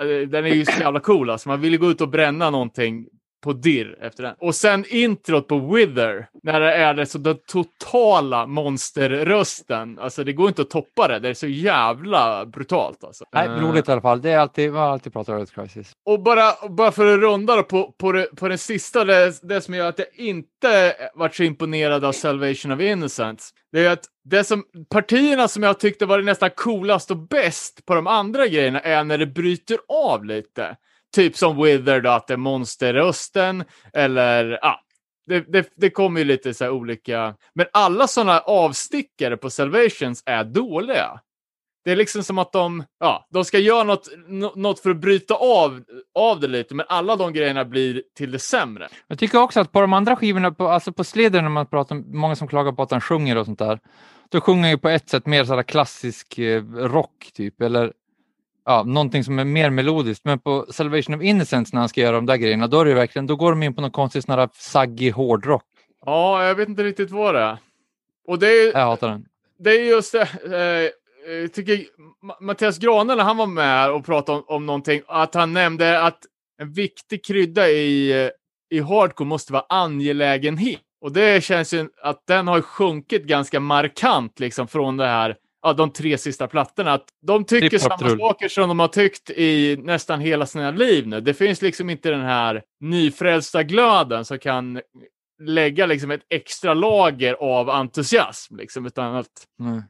eh, den är ju så jävla cool alltså. Man vill ju gå ut och bränna någonting på dirr efter den. Och sen introt på Wither, när det är så den totala monsterrösten. Alltså det går inte att toppa det, det är så jävla brutalt alltså. Nej, Eh, roligt i alla fall. Det är alltid, man alltid pratat om Earth Crisis. och bara, bara för att runda då på, på, det, på den sista, det, det som gör att jag inte varit så imponerad av Salvation of Innocence, det är att det som, partierna som jag tyckte var det nästan coolast och bäst på de andra grejerna är när det bryter av lite. Typ som Wither då, att det är monsterrösten, eller ja, det, det, det kommer ju lite så här olika, men alla sådana avstickare på Salvations är dåliga. Det är liksom som att de, ja, de ska göra något, något för att bryta av, av det lite, men alla de grejerna blir till det sämre. Jag tycker också att på de andra skivorna, på, alltså på Sleder, när man pratar många som klagar på att han sjunger och sånt där, då sjunger han ju på ett sätt mer sådär klassisk eh, rock typ, eller ja, någonting som är mer melodiskt. Men på Salvation of Innocence när han ska göra de där grejerna, då är det verkligen, då går de in på någon konstig sån här saggig hårdrock. Ja, jag vet inte riktigt vad det är. Och det är, Jag hatar den. det är just det, eh, jag tycker Ma- Mattias Grane när han var med och pratade om, om någonting, att han nämnde att en viktig krydda i, eh, i hardcore måste vara angelägenhet. Och det känns ju att den har sjunkit ganska markant liksom från det här, ja, de tre sista plattorna. Att de tycker samma saker som de har tyckt i nästan hela sina liv nu. Det finns liksom inte den här nyfrälsta glöden som kan lägga liksom ett extra lager av entusiasm, liksom, utan att Nej.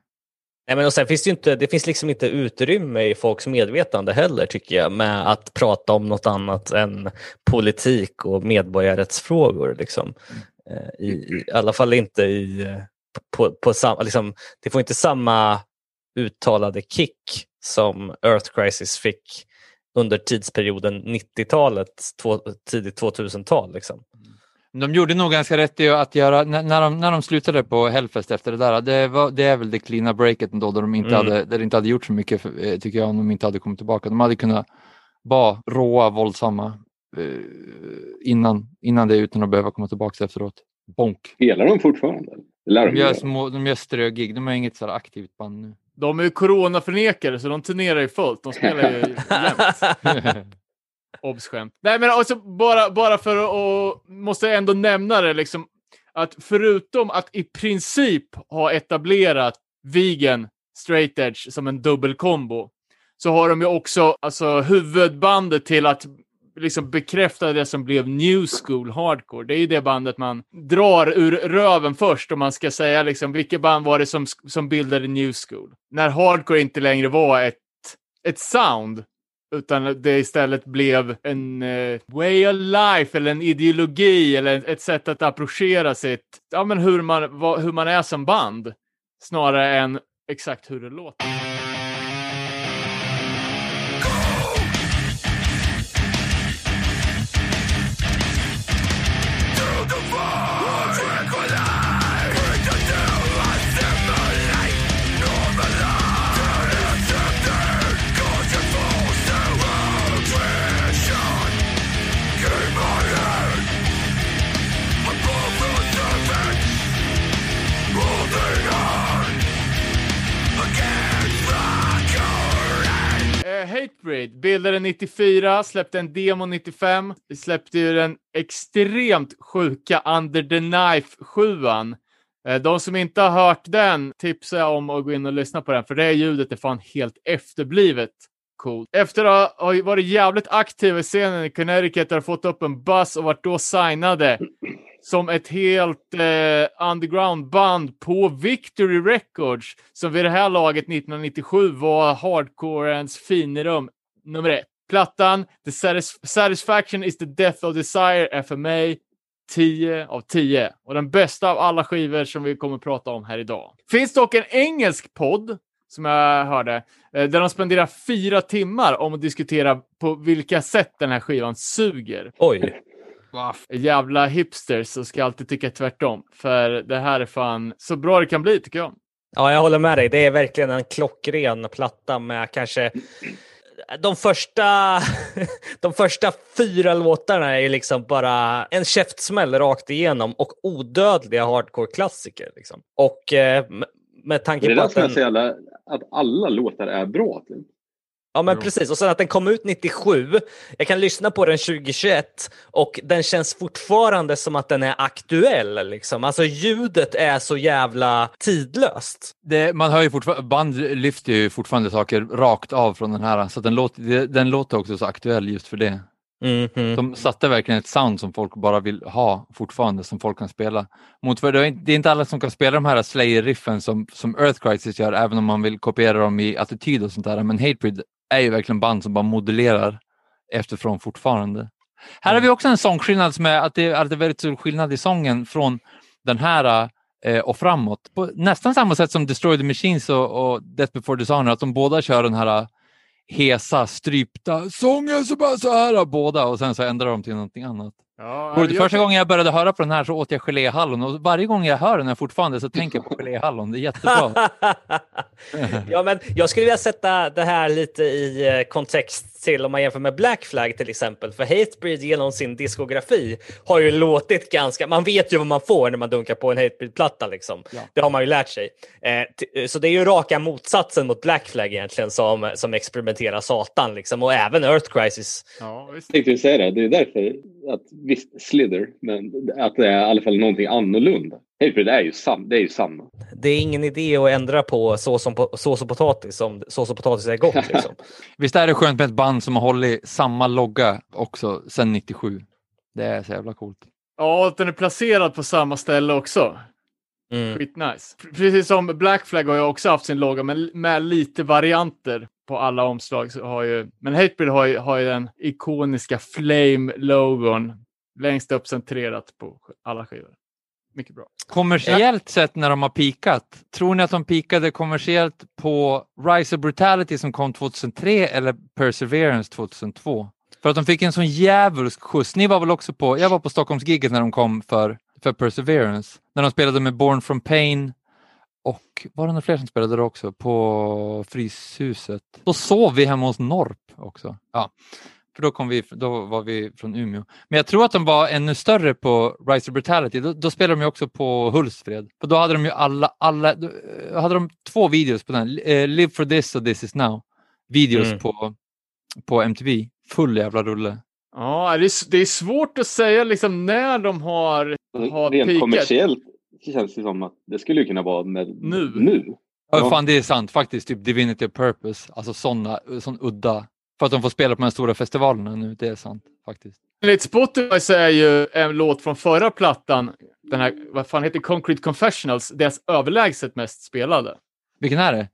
Nej, men och sen finns det, ju inte, det finns liksom inte utrymme i folks medvetande heller tycker jag med att prata om något annat än politik och medborgarrättsfrågor. Liksom. Eh, I, i, I alla fall inte i, eh, på, på samma, liksom, det får inte samma uttalade kick som Earth Crisis fick under tidsperioden 90-talet, två, tidigt 2000-tal. Liksom. De gjorde nog ganska rätt i att göra, när, de, när de slutade på Hellfest efter det där, det, var, det är väl det cleana breaket ändå, där de inte, Mm. hade, där det inte hade gjort så mycket, för, eh, tycker jag, om de inte hade kommit tillbaka. De hade kunnat vara råa, våldsamma eh, innan, innan det utan att behöva komma tillbaka efteråt. Bonk. Spelar de fortfarande? Det lär de gör, små, de gör strögig, de har inget så här aktivt band nu. de är ju coronaförnekare så de turnerar ju fullt. De spelar ju jämt. Obs skämt. Nej men alltså bara, bara för att, och, måste jag ändå nämna det liksom, att förutom att i princip ha etablerat vegan straight edge som en dubbelkombo, så har de ju också alltså, huvudbandet till att liksom bekräfta det som blev new school hardcore. Det är ju det bandet man drar ur röven först om man ska säga liksom vilket band var det som, som bildade new school. När hardcore inte längre var ett, ett sound utan det istället blev en eh, way of life eller en ideologi eller ett sätt att approchera sitt, ja men hur man, vad, hur man är som band. Snarare än exakt hur det låter. Eh, hatebreed. Bildade 94, släppte en demo 95. Vi släppte ju den extremt sjuka Under the Knife 7 eh, De som inte har hört den tipsar jag om att gå in och lyssna på den, för det ljudet är fan helt efterblivet coolt. Efter att ha varit jävligt aktiv i scenen i Connecticut har fått upp en buzz och varit då signade som ett helt eh, underground-band på Victory Records, som vid det här laget 1997 var hardcorens finrum nummer ett. Plattan The Satisf Satisfaction is the Death of Desire är för mig 10 av 10 och den bästa av alla skivor som vi kommer att prata om här idag. Finns dock en engelsk podd som jag hörde, eh, där de spenderar fyra timmar om att diskutera på vilka sätt den här skivan suger Oj, jävla hipsters så ska jag alltid tycka tvärtom. För det här är fan så bra det kan bli tycker jag. ja, jag håller med dig. Det är verkligen en klockren platta med kanske de första, de första fyra låtarna är ju liksom bara en käftsmäll rakt igenom och odödliga hardcore-klassiker. Liksom. Och eh, med- Det tanke är på det att den... säger, alla, att alla låtar är bra. Typ. Ja men precis, och sen att den kom ut 97. Jag kan lyssna på den 2021 och den känns fortfarande som att den är aktuell. Liksom. Alltså ljudet är så jävla tidlöst. Det, man hör ju fortfarande, band lyfter ju fortfarande saker rakt av från den här, så den låter, det- den låter också så aktuell just för det. Mhm. De satte verkligen ett sound som folk bara vill ha fortfarande, som folk kan spela. Mot, för det, är inte, alla som kan spela de här Slayer-riffen som, som Earth Crisis gör, även om man vill kopiera dem i attityd och sånt där. Men Hatebreed är ju verkligen band som bara modulerar efterifrån fortfarande. Här har vi också en sångskillnad som är att det, att det är väldigt stor skillnad i sången från den här eh, och framåt. På nästan samma sätt som Destroy the Machines och, och Death before Dishonor, att de båda kör den här hesa, strypta sången så bara så här båda och sen så ändrar de till någonting annat. Ja, jag- första gången jag började höra på den här så åt jag geléhallon och varje gång jag hör den här fortfarande så tänker jag på geléhallon. Det är jättebra. ja, men jag skulle vilja sätta det här lite i eh, kontext till om man jämför med Black Flag till exempel. För Hatebreed genom sin diskografi har ju låtit ganska... Man vet ju vad man får när man dunkar på en Hatebreed-platta. Liksom. Det har man ju lärt sig. Eh, så det är ju raka motsatsen mot Black Flag egentligen som, som experimenterar satan. Liksom. Och även Earth Crisis. Ja, visst. Jag tänkte säga det. Det är därför att visst Slither, men att det är i alla fall någonting annorlunda. Hatebreed är ju, sam, det är ju samma. Det är ingen idé att ändra på sås och, sås och potatis om sås och potatis är gott. Liksom. Visst är det skönt med ett band som har hållit samma logga också sedan 97. Det är så jävla coolt. Ja, att den är placerad på samma ställe också. Mm. Skitnice. Precis som Black Flag har ju också haft sin logga, men med lite varianter på alla omslag. Så har ju, men Hatebreed har ju, har ju den ikoniska Flame-logon längst upp centrerat på alla skivor. Mycket bra. Kommersiellt sett när de har pikat, tror ni att de pikade kommersiellt på Rise of Brutality som kom 2003 eller Perseverance 2002? För att de fick en sån djävulsk skjuts. Ni var väl också på, jag var på Stockholmsgiget när de kom för, för Perseverance. När de spelade med Born from Pain och var det några fler som spelade det också på Fryshuset? Då sov vi hemma hos Norp också. Ja. För då, kom vi, då var vi från Umeå. Men jag tror att de var ännu större på Rise of Brutality. Då, då spelade de ju också på Hultsfred. För då hade de ju alla, alla då eh, hade de två videos på den. Eh, Live for this och This is now. Videos Mm. på, på MTV. Full jävla rulle. Ja, det är, det är svårt att säga liksom när de har... Har Rent peakat. kommersiellt känns det som att det skulle ju kunna vara med, Nu. nu. Ja. Ja. Fan, det är sant faktiskt. Typ Divinity of Purpose. Alltså sådana, sån udda. För att de får spela på de här stora festivalerna nu. Det är sant faktiskt. Enligt Spotify så är ju en låt från förra plattan, den här, vad fan heter Concrete Confessionals, deras överlägset mest spelade. Vilken är det?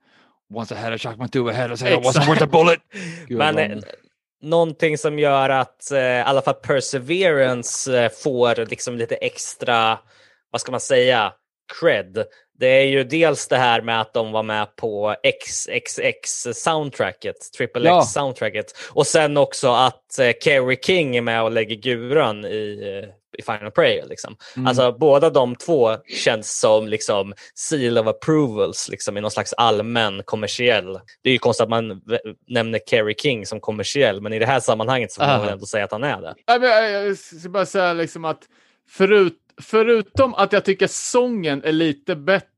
Once I had a shock my two ahead, I said I wasn't worth a bullet. Gud, Men eh, någonting som gör att eh, i alla fall Perseverance eh, får liksom lite extra, vad ska man säga, cred. Det är ju dels det här med att de var med på XXX-soundtracket, Triple Ja. X-soundtracket. Och sen också att eh, Kerry King är med och lägger guran i, eh, i Final Prayer. Liksom. Mm. Alltså båda de två känns som liksom seal of approvals liksom, i någon slags allmän kommersiell. Det är ju konstigt att man nämner Kerry King som kommersiell, men i det här sammanhanget så får man Aha. väl ändå säga att han är det. Jag jag ska bara säga liksom att förut, förutom att jag tycker sången är lite bättre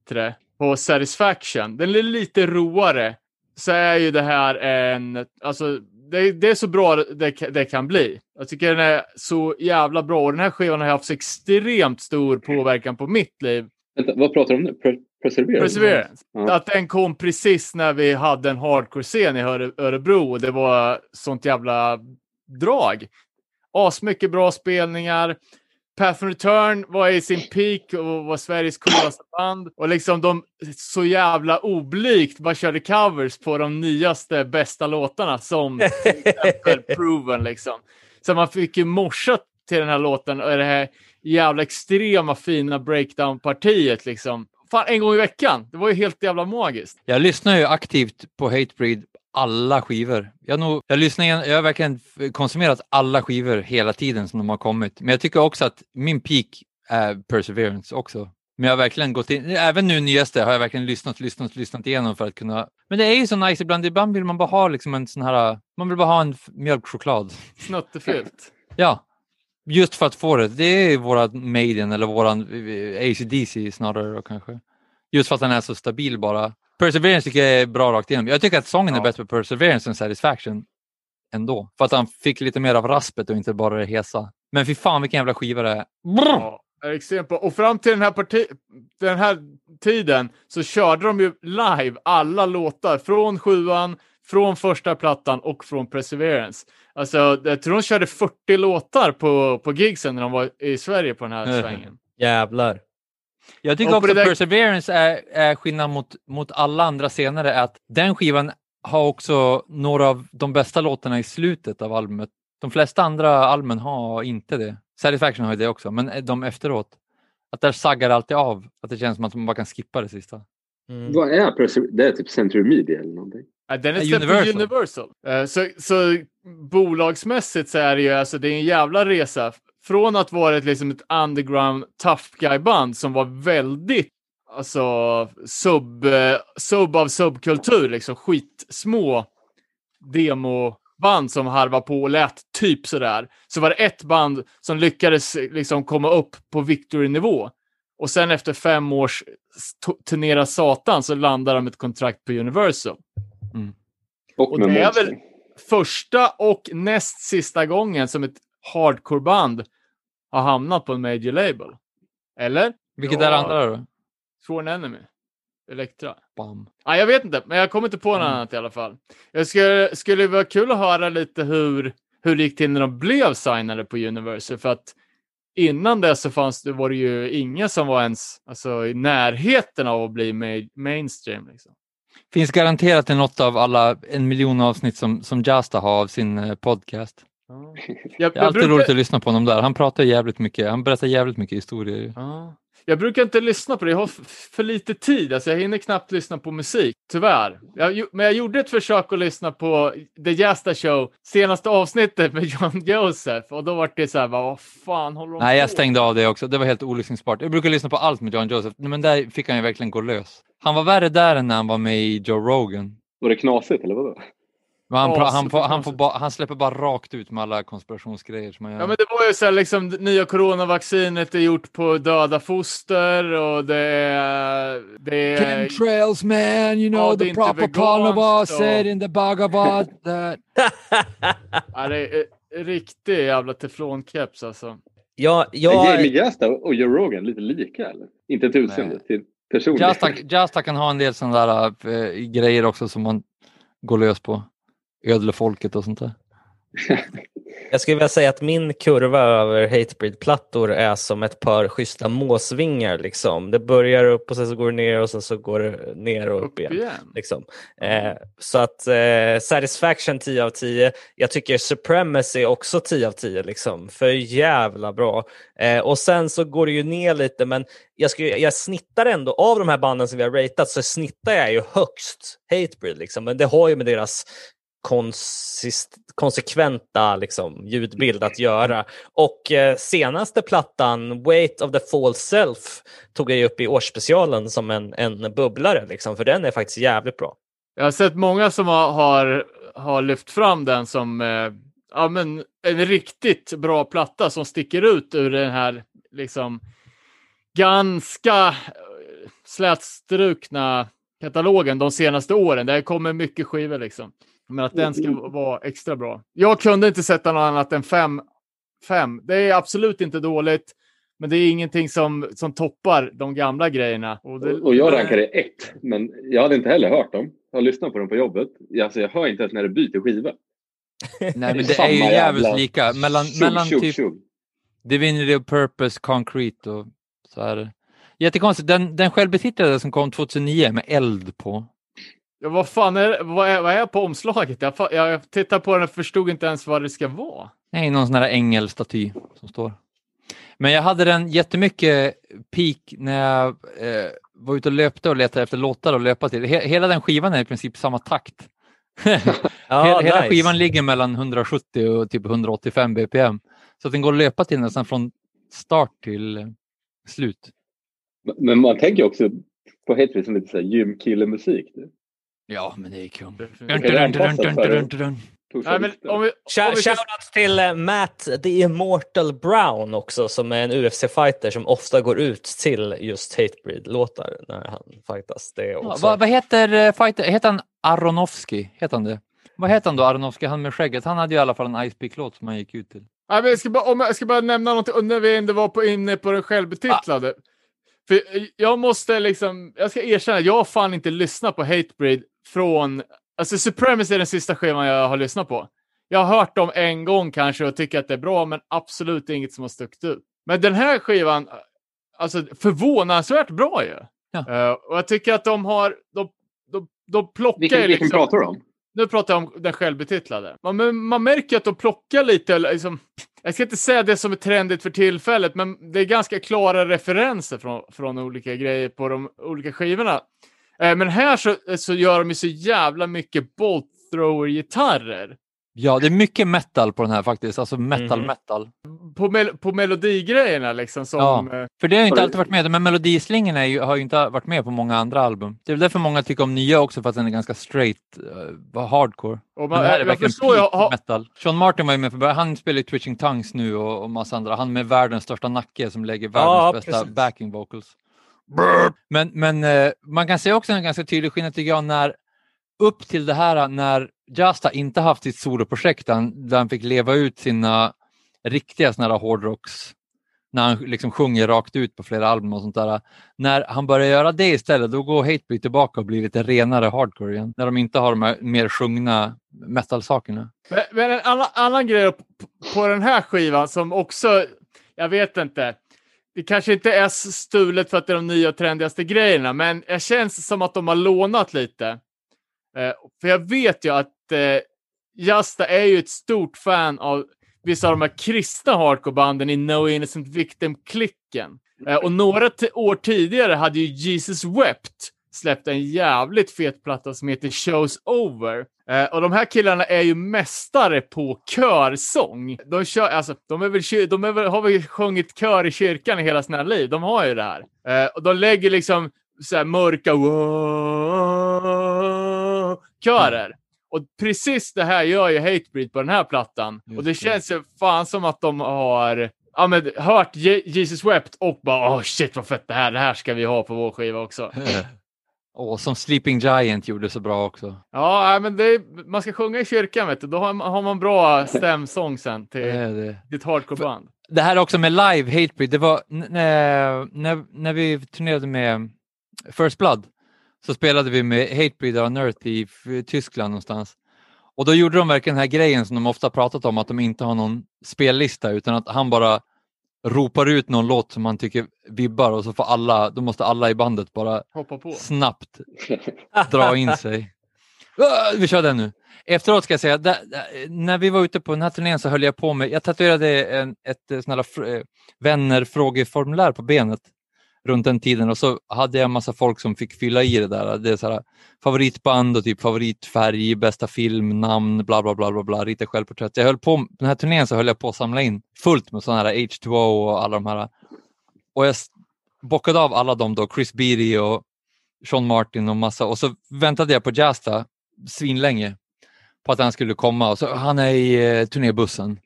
på Satisfaction, den är lite roare, så är ju det här en, alltså det, det är så bra det, det kan bli. Jag tycker den är så jävla bra och den här skivan har haft så extremt stor påverkan på mitt liv. Vänta, vad pratar du om nu? Pre- Perseverance? Perseverance. Ja. Att den kom precis när vi hade en hardcore-scen i Öre- Örebro och det var sånt jävla drag. Asmycket bra spelningar. Path and Return var i sin peak och var Sveriges coolaste band. Och liksom de så jävla oblygt bara körde covers på de nyaste bästa låtarna som till exempel Proven liksom. Så man fick ju morsa till den här låten och det här jävla extrema fina breakdown-partiet liksom. Fan, en gång i veckan. Det var ju helt jävla magiskt. Jag lyssnar ju aktivt på Hatebreed alla skivor. Jag, nog, jag, lyssnar, jag har verkligen konsumerat alla skivor hela tiden som de har kommit. Men jag tycker också att min peak är Perseverance också. Men jag har verkligen gått in, även nu nyaste har jag verkligen lyssnat, lyssnat, lyssnat igenom för att kunna. Men det är ju så nice ibland, ibland vill man bara ha liksom en sån här, man vill bara ha en mjölkchoklad. Snuttefyllt. Ja, just för att få det. Det är våran Maiden eller våran eh, ACDC snarare då kanske. Just för att den är så stabil bara. Perseverance tycker jag är bra rakt igenom. Jag tycker att sången Ja. är bättre på Perseverance än Satisfaction ändå. För att han fick lite mer av raspet och inte bara det hesa. Men fy fan vilken jävla skiva det är. Ja, bra. Och fram till den här, parti den här tiden så körde de ju live alla låtar från sjuan, från första plattan och från Perseverance. Alltså, jag tror de körde 40 låtar på, på gigsen när de var i Sverige på den här svängen. Jävlar. Jag tycker också där- Perseverance är, är skillnad mot, mot alla andra senare är att den skivan har också några av de bästa låtarna i slutet av albumet. De flesta andra albumen har inte det. Satisfaction har ju det också, men de efteråt. Att där saggar alltid av. Att det känns som att man bara kan skippa det sista. Mm. Vad är Persever- Det är typ Century Media eller någonting. Ja, den är Universal. Universal. Eh, Så, så bolagsmässigt så är det ju alltså, det är en jävla resa. Från att vara ett, liksom ett underground tough guy-band som var väldigt alltså sub, sub av subkultur, liksom skitsmå demoband som harvar på och lät typ sådär. Så var det ett band som lyckades liksom komma upp på Victory-nivå. Och sen efter fem års turnera satan så landar de ett kontrakt på Universal. Och, Och med det är väl- första och näst sista gången som ett hardcore-band har hamnat på en major label. Eller? Vilket Ja. är det andra då? Sworn Enemy. Elektra. Bam. Ah, jag vet inte, men jag kommer inte på något Mm. annat i alla fall. Jag skulle, skulle vara kul att höra lite hur, hur det gick till när de blev signade på Universal. För att innan det så fanns det, var det ju inga som var ens alltså, i närheten av att bli ma- mainstream. Liksom. Finns garanterat i något av alla en miljon avsnitt som, som Jasta har av sin eh, Jag, Det är alltid brukar- roligt att lyssna på honom där. Han pratar jävligt mycket. Han berättar jävligt mycket historier. Ja. Jag brukar inte lyssna på det, jag har för lite tid. Alltså jag hinner knappt lyssna på musik, tyvärr. Jag, men jag gjorde ett försök att lyssna på The Jasta Show, senaste avsnittet med John Joseph. Och då var det så här, vad fan håller de Nej, jag på stängde av det också. Det var helt olycksningsbart. Jag brukar lyssna på allt med John Joseph, men där fick han ju verkligen gå lös. Han var värre där än när han var med i Joe Rogan. Var det knasigt eller vadå? Men han, pra- han, får, han, får ba, han släpper bara rakt ut med alla konspirationsgrejer som han gör. Ja, men det var ju så här, liksom, det nya coronavaccinet är gjort på döda foster och det är... Det är Chemtrails man, you know, the proper carnivore said in the Bhagavad that... ja, det är en riktig jävla teflonkeps alltså. Ja, Är jag, Jamie Jasta och Joe Rogan lite lika eller? Inte till utseende, till personlighet. Jasta kan ha en del sådana där äh, grejer också som man går lös på. Ödlefolket och sånt där. jag skulle vilja säga att min kurva över Hatebreed-plattor är som ett par schyssta måsvingar. Liksom. Det börjar upp och sen så går det ner och sen så går det ner och upp, Upp igen. igen. Liksom. Eh, så att eh, Satisfaction 10 av 10. Jag tycker Supremacy också 10 av 10. Liksom. För jävla bra. Eh, och sen så går det ju ner lite men jag, skulle, jag snittar ändå, av de här banden som vi har ratat så snittar jag ju högst Hatebreed. Liksom. Men det har ju med deras konsist, konsekventa liksom, ljudbild att göra. Och eh, senaste plattan, Weight of the Fall Self, tog jag ju upp i årsspecialen som en, en bubblare, liksom, för den är faktiskt jävligt bra. Jag har sett många som har, har, har lyft fram den som eh, ja, men en riktigt bra platta som sticker ut ur den här liksom ganska eh, slätstrukna katalogen de senaste åren. Det kommer mycket skivor liksom. Men att den ska vara extra bra. Jag kunde inte sätta något annat än fem. fem. Det är absolut inte dåligt, men det är ingenting som, som toppar de gamla grejerna. Och, det, Och jag rankade ett, men jag hade inte heller hört dem. Jag har lyssnat på dem på jobbet. Alltså, jag hör inte ens när det byter skiva. Nej, men det är ju jävligt lika. Mellan, Tjog, mellan tjog, typ tjog. Divinity of Purpose, Concrete och så är det. Jättekonstigt. Den, den självbetitlade som kom 2009 med eld på. Ja, vad fan är, vad är, vad är på omslaget? Jag, jag tittar på den och förstod inte ens vad det ska vara. Nej, någon sån här ängelstaty som står. Men jag hade den jättemycket peak när jag eh, var ute och löpte och letade efter låtar att löpa till. He hela den skivan är i princip samma takt. Ja, hela, nice. skivan ligger mellan 170 och typ 185 bpm. Så att den går att löpa till nästan från start till slut. Men man tänker också på Hatebreed som lite så här gymkillemusik. Ja, men det kan ju anpassas för det. Kan Pusha Nej, men vikten. om vi, om Shout- vi ska, Shoutout till eh, Matt the Immortal Brown också som är en UFC-fighter som ofta går ut till just Hatebreed-låtar när han fightas. Det är Ja, också... vad, vad heter eh, fighter? Heter han Aronofsky? Heter han det? Vad heter han då, Aronofsky? Han med skägget. Han hade ju i alla fall en Ice Peak-låt som han gick ut till. nej, men jag, ska bara, om jag ska bara nämna och när vi ändå var på, inne på den självbetitlade. För jag måste liksom, jag ska erkänna, jag har fan inte lyssnat på Hatebreed från, alltså Supremacy är den sista skivan jag har lyssnat på. Jag har hört dem en gång kanske och tycker att det är bra, men absolut inget som har stuckit ut. Men den här skivan, alltså förvånansvärt bra ju. Ja. Eh, och jag tycker att de har, de, de, de plockar Vilken, ju vilken liksom... pratar du om? Nu pratar jag om den självbetitlade. Man, man märker att de plockar lite, liksom, jag ska inte säga det som är trendigt för tillfället, men det är ganska klara referenser från, från olika grejer på de olika skivorna. Eh, men här så, så gör de ju så jävla mycket bolt thrower-gitarrer. Ja, det är mycket metal på den här faktiskt. Alltså metal, Mhm. metal. På, mel på melodigrejerna liksom. Som, Ja. eh, För det har ju inte alltid varit med. Men melodislingorna är ju, har ju inte varit med på många andra album. Det är väl därför många tycker om nya också, för att den är ganska straight, uh, hardcore. och man, det här är verkligen förstår, jag, har, metal. Sean Martin var ju med för. Han spelar ju Twitching Tongues nu och, och massa andra. Han med världens största nacke som lägger världens Ja, bästa precis. backing vocals. Men, men eh, man kan se också en ganska tydlig skillnad tycker jag när upp till det här när Justa inte haft sitt soloprojekt där han, där han fick leva ut sina riktiga såna här hårdrocks när han liksom sjunger rakt ut på flera album och sånt där. När han börjar göra det istället, då går Hatebreed tillbaka och blir lite renare hardcore igen. När de inte har de här mer sjungna metal-sakerna. Men, men en annan, annan grej på, på den här skivan som också, jag vet inte, det kanske inte är stulet för att det är de nya och trendigaste grejerna, men det känns som att de har lånat lite. Eh, för jag vet ju att eh, Jasta är ju ett stort fan av vissa av de här kristna hardcorebanden i No Innocent Victim-klicken. Eh, och några år tidigare hade ju Jesus Wept släppt en jävligt fet platta som heter Shows Over. Eh, och de här killarna är ju mästare på körsång. De, kör, alltså, de, är väl, de är väl, har väl sjungit kör i kyrkan i hela sina liv. De har ju det här. Eh, och de lägger liksom så här mörka wow, körer. Och precis det här gör ju Hatebreed på den här plattan. Just och det det. känns ju fan som att de har ja, men, hört Je- Jesus Wept och bara åh shit vad fett det här, det här ska vi ha på vår skiva också. Och som Sleeping Giant gjorde så bra också. Ja, men det man ska sjunga i kyrkan vet du, då har man, har man bra stämsång sen till Det det. ditt hardcoreband. Det här också med live Hatebreed, det var när, när, när vi turnerade med First Blood så spelade vi med Hatebreed och Unearth i Tyskland någonstans. Och då gjorde de verkligen den här grejen som de ofta pratat om, att de inte har någon spellista utan att han bara ropar ut någon låt som han tycker vibbar och så får alla, då måste alla i bandet bara Hoppa på. snabbt dra in sig. Ah, Vi kör den nu. Efteråt ska jag säga, där, där, när vi var ute på den här turnén så höll jag på med, jag tatuerade en, ett eh, sån här eh, vänner frågeformulär på benet runt den tiden och så hade jag en massa folk som fick fylla i det där. Det är så här, favoritband och typ favoritfärg, bästa film, namn, bla bla bla bla, bla rita självporträtt. Jag höll på, den här turnén så höll jag på att samla in fullt med sådana här H2O och alla de här. Och jag bockade av alla dem då, Chris Beatty och Sean Martin och massa och så väntade jag på Jasta svinlänge på att han skulle komma och så han är i eh, turnébussen.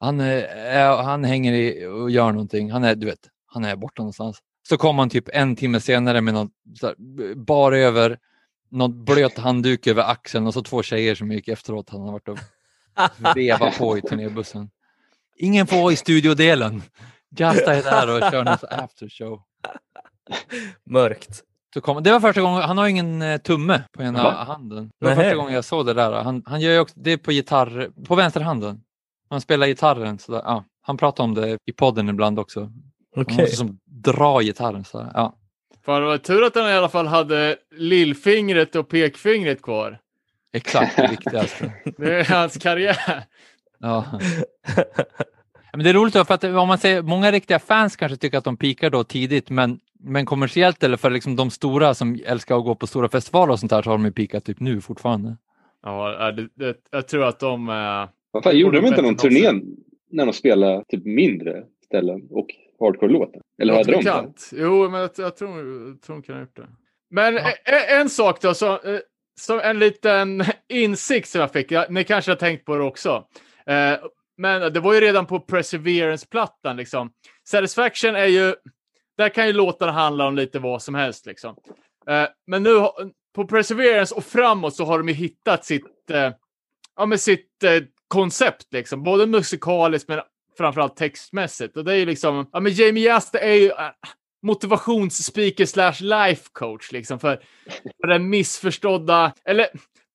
Han, eh, han hänger i och gör någonting. Han är, du vet, han är borta någonstans. Så kom han typ en timme senare med något så här, bar över, något blöt handduk över axeln och så två tjejer som gick efteråt. Han har varit och vevat på i turnébussen. Ingen får vara i studiodelen. Jasta är där och kör något aftershow. Mörkt. Kom, det var första gången, han har ingen eh, tumme på ena Jaha. handen. Det var Nähä. första gången jag såg det där. Han, han gör ju också, det är på gitarr, på vänsterhanden. Han spelar gitarren sådär. Ja, han pratar om det i podden ibland också. Han Okej. måste som dra gitarren sådär. Ja. Fan, det var tur att han i alla fall hade lillfingret och pekfingret kvar. Exakt det viktigaste. Det är hans karriär. Ja. Men det är roligt då, för att om man säger, många riktiga fans kanske tycker att de pikar då tidigt, men, men kommersiellt eller för liksom de stora som älskar att gå på stora festivaler och sånt där så har de ju pikat typ nu fortfarande. Ja, det, det, jag tror att de... eh, Vad fan, gjorde de inte någon turné när de spelade typ mindre ställen och hardcore-låtar? Eller hade de det? bekant. Jo, men jag, jag, tror, jag tror de kan ha gjort det. Men e- e- en sak då, så, eh, som en liten insikt som jag fick. Ja, ni kanske har tänkt på det också. Eh, men det var ju redan på Perseverance-plattan. Liksom. Satisfaction är ju... Där kan ju låtarna handla om lite vad som helst. Liksom. Eh, men nu har- på Perseverance och framåt så har de ju hittat sitt, eh, ja, med sitt eh, koncept. Liksom. Både musikaliskt men framförallt textmässigt. Och det är ju liksom... Ja, men Jamie Asta är ju... eh, motivationsspeaker slash life coach liksom för, för den missförstådda, eller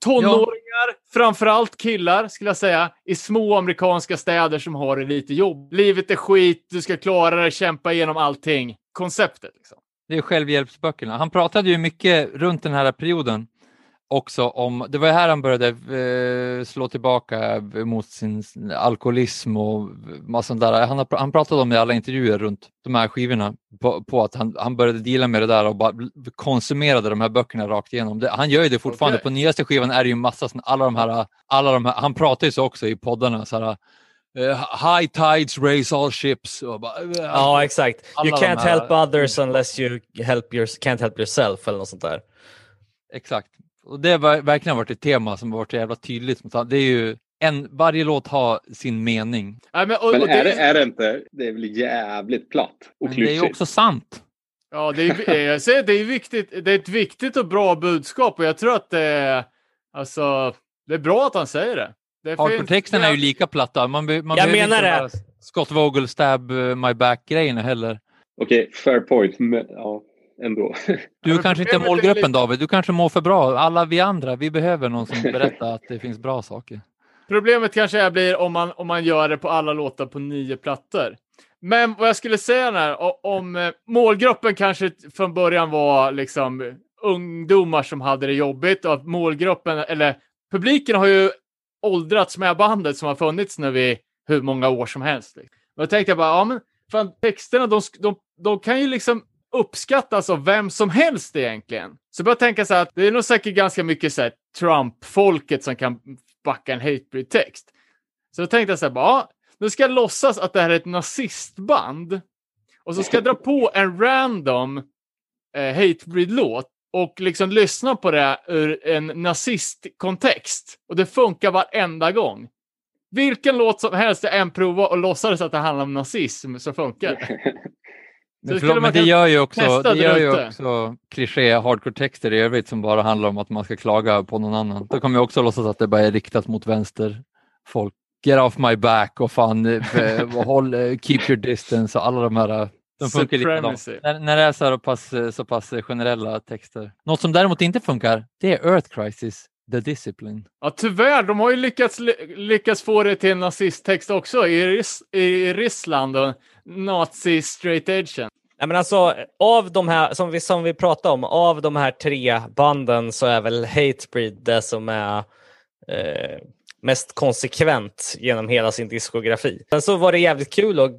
tonåringar, framförallt killar skulle jag säga, i små amerikanska städer som har det lite jobb. Livet är skit, du ska klara det, kämpa igenom allting. Konceptet liksom. Det är självhjälpsböckerna. Han pratade ju mycket runt den här perioden också om, det var här han började eh, slå tillbaka mot sin alkoholism och massa där. Han, har, han pratade om det i alla intervjuer runt de här skivorna på, på att han, han började deala med det där och bara konsumerade de här böckerna rakt igenom. Det, han gör ju det fortfarande. Okej. På nyaste skivan är det ju massa, alla de här, alla de här, han pratar ju så också i poddarna så här, eh, high tides raise all ships. Eh, Ja, exakt. alla You can't help others unless you help your, can't help yourself eller något sånt där. Exakt. Och det har verkligen varit ett tema som har varit så jävla tydligt. Det är ju en, varje låt har sin mening. Nej, men, och, Men och är, det, det, är det inte, det är väl jävligt platt och Men det är också sant. Ja, det är, eh, jag säger, det är viktigt. Det är ett viktigt och bra budskap och jag tror att det är, alltså, det är bra att han säger det. det. Hardcore-texterna är ju lika platta. Man, be, man Jag menar inte det. Scott Vogel stab eh, my back-grejerna heller. Okej, fair point. Men, ja, ändå. Du men kanske inte är är målgruppen lite- David. Du kanske mår för bra. Alla vi andra, vi behöver någon som berättar att det finns bra saker. Problemet kanske är blir om man, om man gör det på alla låtar på nio plattor. Men vad jag skulle säga här, om eh, målgruppen kanske från början var liksom ungdomar som hade det jobbigt och att målgruppen, eller publiken har ju åldrats med bandet som har funnits nu i hur många år som helst. Liksom. Och då tänkte jag bara, ja men fan texterna, de, de, de kan ju liksom uppskattas av vem som helst egentligen. Så jag började tänka så här att det är nog säkert ganska mycket så här Trump-folket som kan backa en hatebreed-text. Så då tänkte jag så här, bara, ja, nu ska jag låtsas att det här är ett nazistband. Och så ska jag dra på en random eh, hatebreed-låt och liksom lyssna på det ur en nazistkontext. Och det funkar varenda gång. Vilken låt som helst jag än provar och låtsades att det handlar om nazism så funkar det. Men, förlåt, men det gör ju också, det gör ju också kliché hardcore-texter i övrigt som bara handlar om att man ska klaga på någon annan. Då kommer jag också låtsas att det bara är riktat mot vänster folk. Get off my back och fan, eh, och håll, eh, keep your distance och alla de här. eh, De funkar. När, när det är så, pass, eh, så pass generella texter. Något som däremot inte funkar, det är Earth Crisis, The Discipline. Ja, tyvärr. De har ju lyckats, lyckats få det till en nazisttext också i, Rys i Ryssland och nazi straight edgen. Nej, men alltså, av de här, som vi, som vi pratade om, av de här tre banden så är väl Hatebreed det som är eh, mest konsekvent genom hela sin diskografi. Sen så var det jävligt kul att,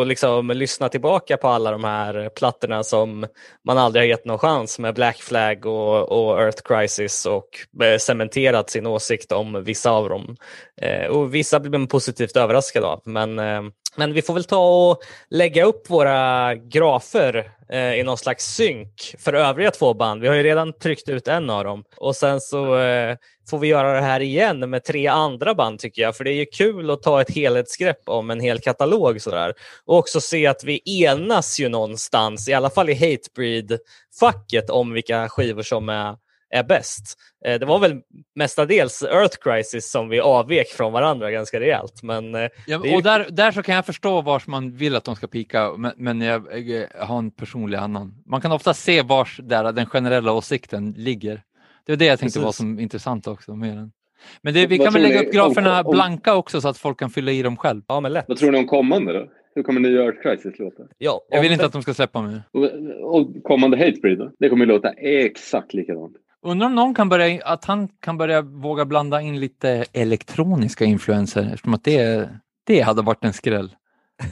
att liksom lyssna tillbaka på alla de här plattorna som man aldrig har gett någon chans med Black Flag och, och Earth Crisis och eh, cementerat sin åsikt om vissa av dem. Eh, och vissa blir man positivt överraskad av. Men, eh, men vi får väl ta och lägga upp våra grafer eh, i någon slags synk för övriga två band. Vi har ju redan tryckt ut en av dem och sen så eh, får vi göra det här igen med tre andra band tycker jag. För det är ju kul att ta ett helhetsgrepp om en hel katalog sådär. Och också se att vi enas ju någonstans, i alla fall i Hatebreed-facket, om vilka skivor som är, är bäst. Eh, det var väl mestadels Earth Crisis som vi avvek från varandra ganska rejält. Men eh, Ja, ju- och där, där så kan jag förstå vars man vill att de ska pika, men, men jag, jag har en personlig annan. Man kan ofta se vars där den generella åsikten ligger. Det var det jag tänkte Precis. var som intressant också med den. Men det, vi Vad kan väl lägga upp graferna om- om- blanka också så att folk kan fylla i dem själv. ja, men lätt. Vad tror ni om kommande då? Hur kommer nya Earth Crisis låta? Ja, Jag vill inte att de ska släppa mig. Och, och kommande Hatebreed då? Det kommer ju låta exakt likadant. Undrar om någon kan börja, att han kan börja våga blanda in lite elektroniska influenser eftersom att det, det hade varit en skräll.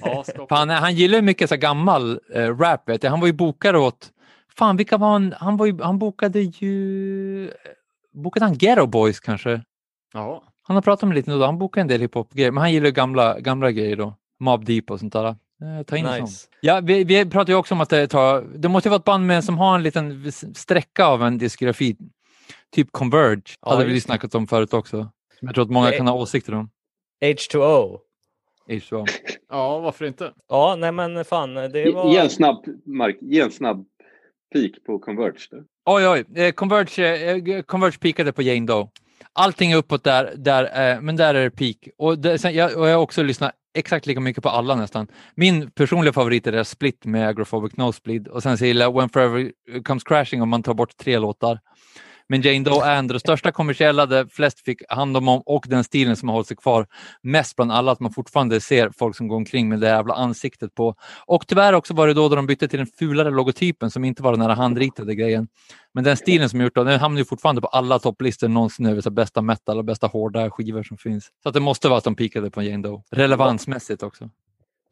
Ja, han, han gillar ju mycket så gammal eh, rap. Vet jag. Han var ju bokare åt, fan vilka var han, han, var ju, han bokade ju, bokade han Ghetto Boys kanske? Ja. Han har pratat med lite nu han bokade en del hiphop-grejer, men han gillar ju gamla, gamla grejer då. Mob Deep och sånt där. Eh, ta in. Nice. Ja, vi, vi pratar ju också om att det tar, det måste ju vara ett band med, som har en liten sträcka av en diskografi. Typ Converge Ja, hade vi ju snackat om förut också. Som jag tror att många Det- kan ha åsikter om. H2O. H2O. Ja, varför inte? Ja, nej men fan, det Ge- var... Ge en snabb, Mark, ge en snabb peak på Converge. Då. Oj, oj. Eh, Converge, eh, Converge peakade på Jane Doe. Allting är uppåt där, där eh, men där är det peak. Och, det, sen, jag, och jag har också lyssnat exakt lika mycket på alla nästan. Min personliga favorit är det Split med Agrophobic Nosebleed och sen så gillar jag When Forever Comes Crashing om man tar bort tre låtar. Men Jane Doe är ändå det största kommersiella, där flest fick hand om och den stilen som har hållit sig kvar mest bland alla, att man fortfarande ser folk som går omkring med det jävla ansiktet på. Och tyvärr också var det då, då de bytte till den fulare logotypen som inte var den här handritade grejen. Men den stilen som gjort då, den hamnar ju fortfarande på alla topplistor någonsin över så bästa metal och bästa hårda skivor som finns. Så att det måste vara att de pikade på Jane Doe. Relevansmässigt också.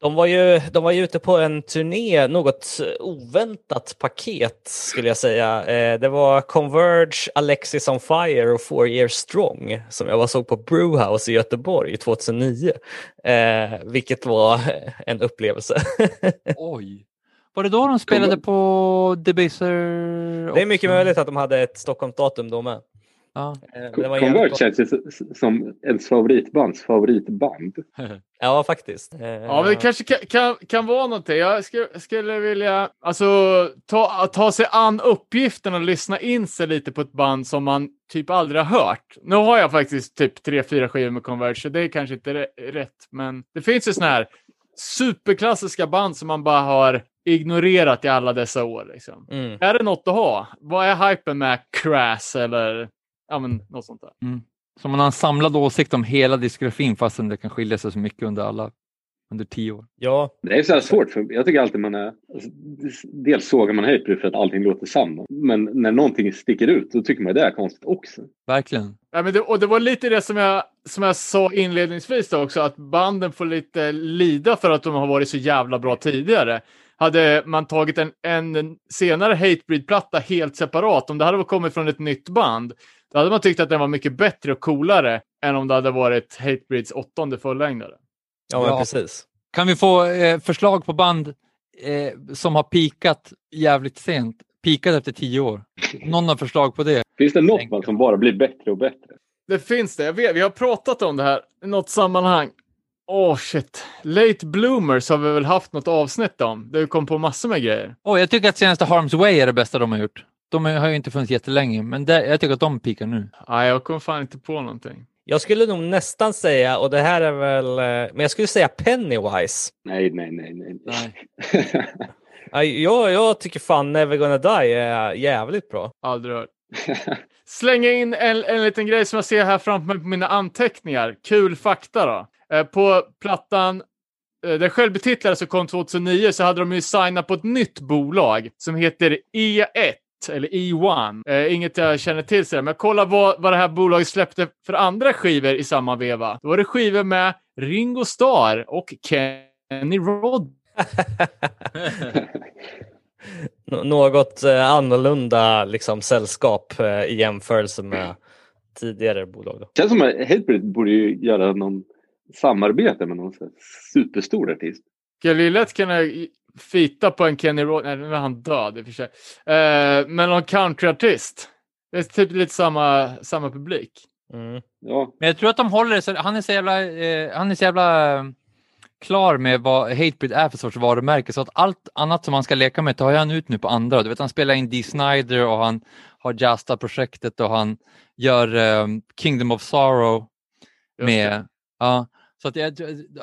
De var, ju, de var ju ute på en turné, något oväntat paket skulle jag säga. Eh, det var Converge, Alexis on Fire och Four Years Strong som jag var såg på Brewhouse i Göteborg 2009. Eh, vilket var en upplevelse. Oj! Var det då de spelade på Debaser? det är mycket möjligt att de hade ett Stockholmsdatum då med. Ja. Eh, Converge bra. känns ju som ens favoritbands favoritband. Ja, faktiskt. Eh, Ja, men det kanske kan, kan, kan vara någonting. Jag skulle, skulle vilja alltså, ta, ta sig an uppgiften och lyssna in sig lite på ett band som man typ aldrig har hört. Nu har jag faktiskt typ tre, fyra skivor med Converge, så det är kanske inte rätt. Men det finns ju såna här superklassiska band som man bara har ignorerat i alla dessa år. Liksom. Mm. Är det något att ha? Vad är hypen med Crass eller ja, men, något sånt där? Så man har en samlad åsikt om hela diskografin fastän det kan skilja sig så mycket under alla under tio år. Ja, Det är så här svårt för Jag tycker alltid man är... Alltså, dels sågar man Hatebreed för att allting låter samma. Men när någonting sticker ut då tycker man det är konstigt också. Verkligen. Ja, men det, och det var lite det som jag, som jag sa inledningsvis då också, att banden får lite lida för att de har varit så jävla bra tidigare. Hade man tagit en, en senare Hatebreed-platta helt separat, om det hade kommit från ett nytt band, då hade man tyckt att den var mycket bättre och coolare än om det hade varit Hatebreeds åttonde fullängdare. ja, men Ja. precis. Kan vi få eh, förslag på band eh, som har pikat jävligt sent? Pikat efter tio år. Någon har förslag på det? Finns det något band som bara blir bättre och bättre? Det finns det, jag vet, vi har pratat om det här i något sammanhang. Åh shit. Late Bloomers har vi väl haft något avsnitt om. Det kom på massor med grejer. Oh, jag tycker att senaste Harm's Way är det bästa de har gjort. De har ju inte funnits jättelänge, men det, jag tycker att de pikar nu. Nej, jag kom fan inte på någonting. Jag skulle nog nästan säga, och det här är väl, eh, men jag skulle säga Pennywise. Nej, nej, nej, nej. Nej. Ja, Jag, jag tycker fan Never Gonna Die är jävligt bra. Aldrig hört. Slänga in en, en liten grej som jag ser här framför mig på mina anteckningar. Kul fakta då. Eh, på plattan, eh, den självbetitlade som kom 2009, så hade de ju signat på ett nytt bolag som heter E1. Eller E1. Eh, inget jag känner till, så där. men jag kollar vad, vad det här bolaget släppte för andra skivor i samma veva. Då var det skivor med Ringo Starr och Kenny Rod. Nå- Något eh, annorlunda liksom, sällskap eh, i jämförelse med tidigare bolag. Då. känns som att Hatebreed borde ju göra någon samarbete med någon superstor artist. Skulle lätt kunna fita på en Kenny Rod... Nej, nu är han död i och för sig. Eh, men någon countryartist. Det är typ lite samma, samma publik. Mm. Ja, Men jag tror att de håller det, så han är så jävla, eh, han är så jävla eh, klar med vad Hatebreed är för sorts varumärke så att allt annat som han ska leka med tar han ut nu på andra. Du vet, han spelar in Dee Snider och han har Jasta-projektet och han gör eh, Kingdom of Sorrow med... Ja, så att jag,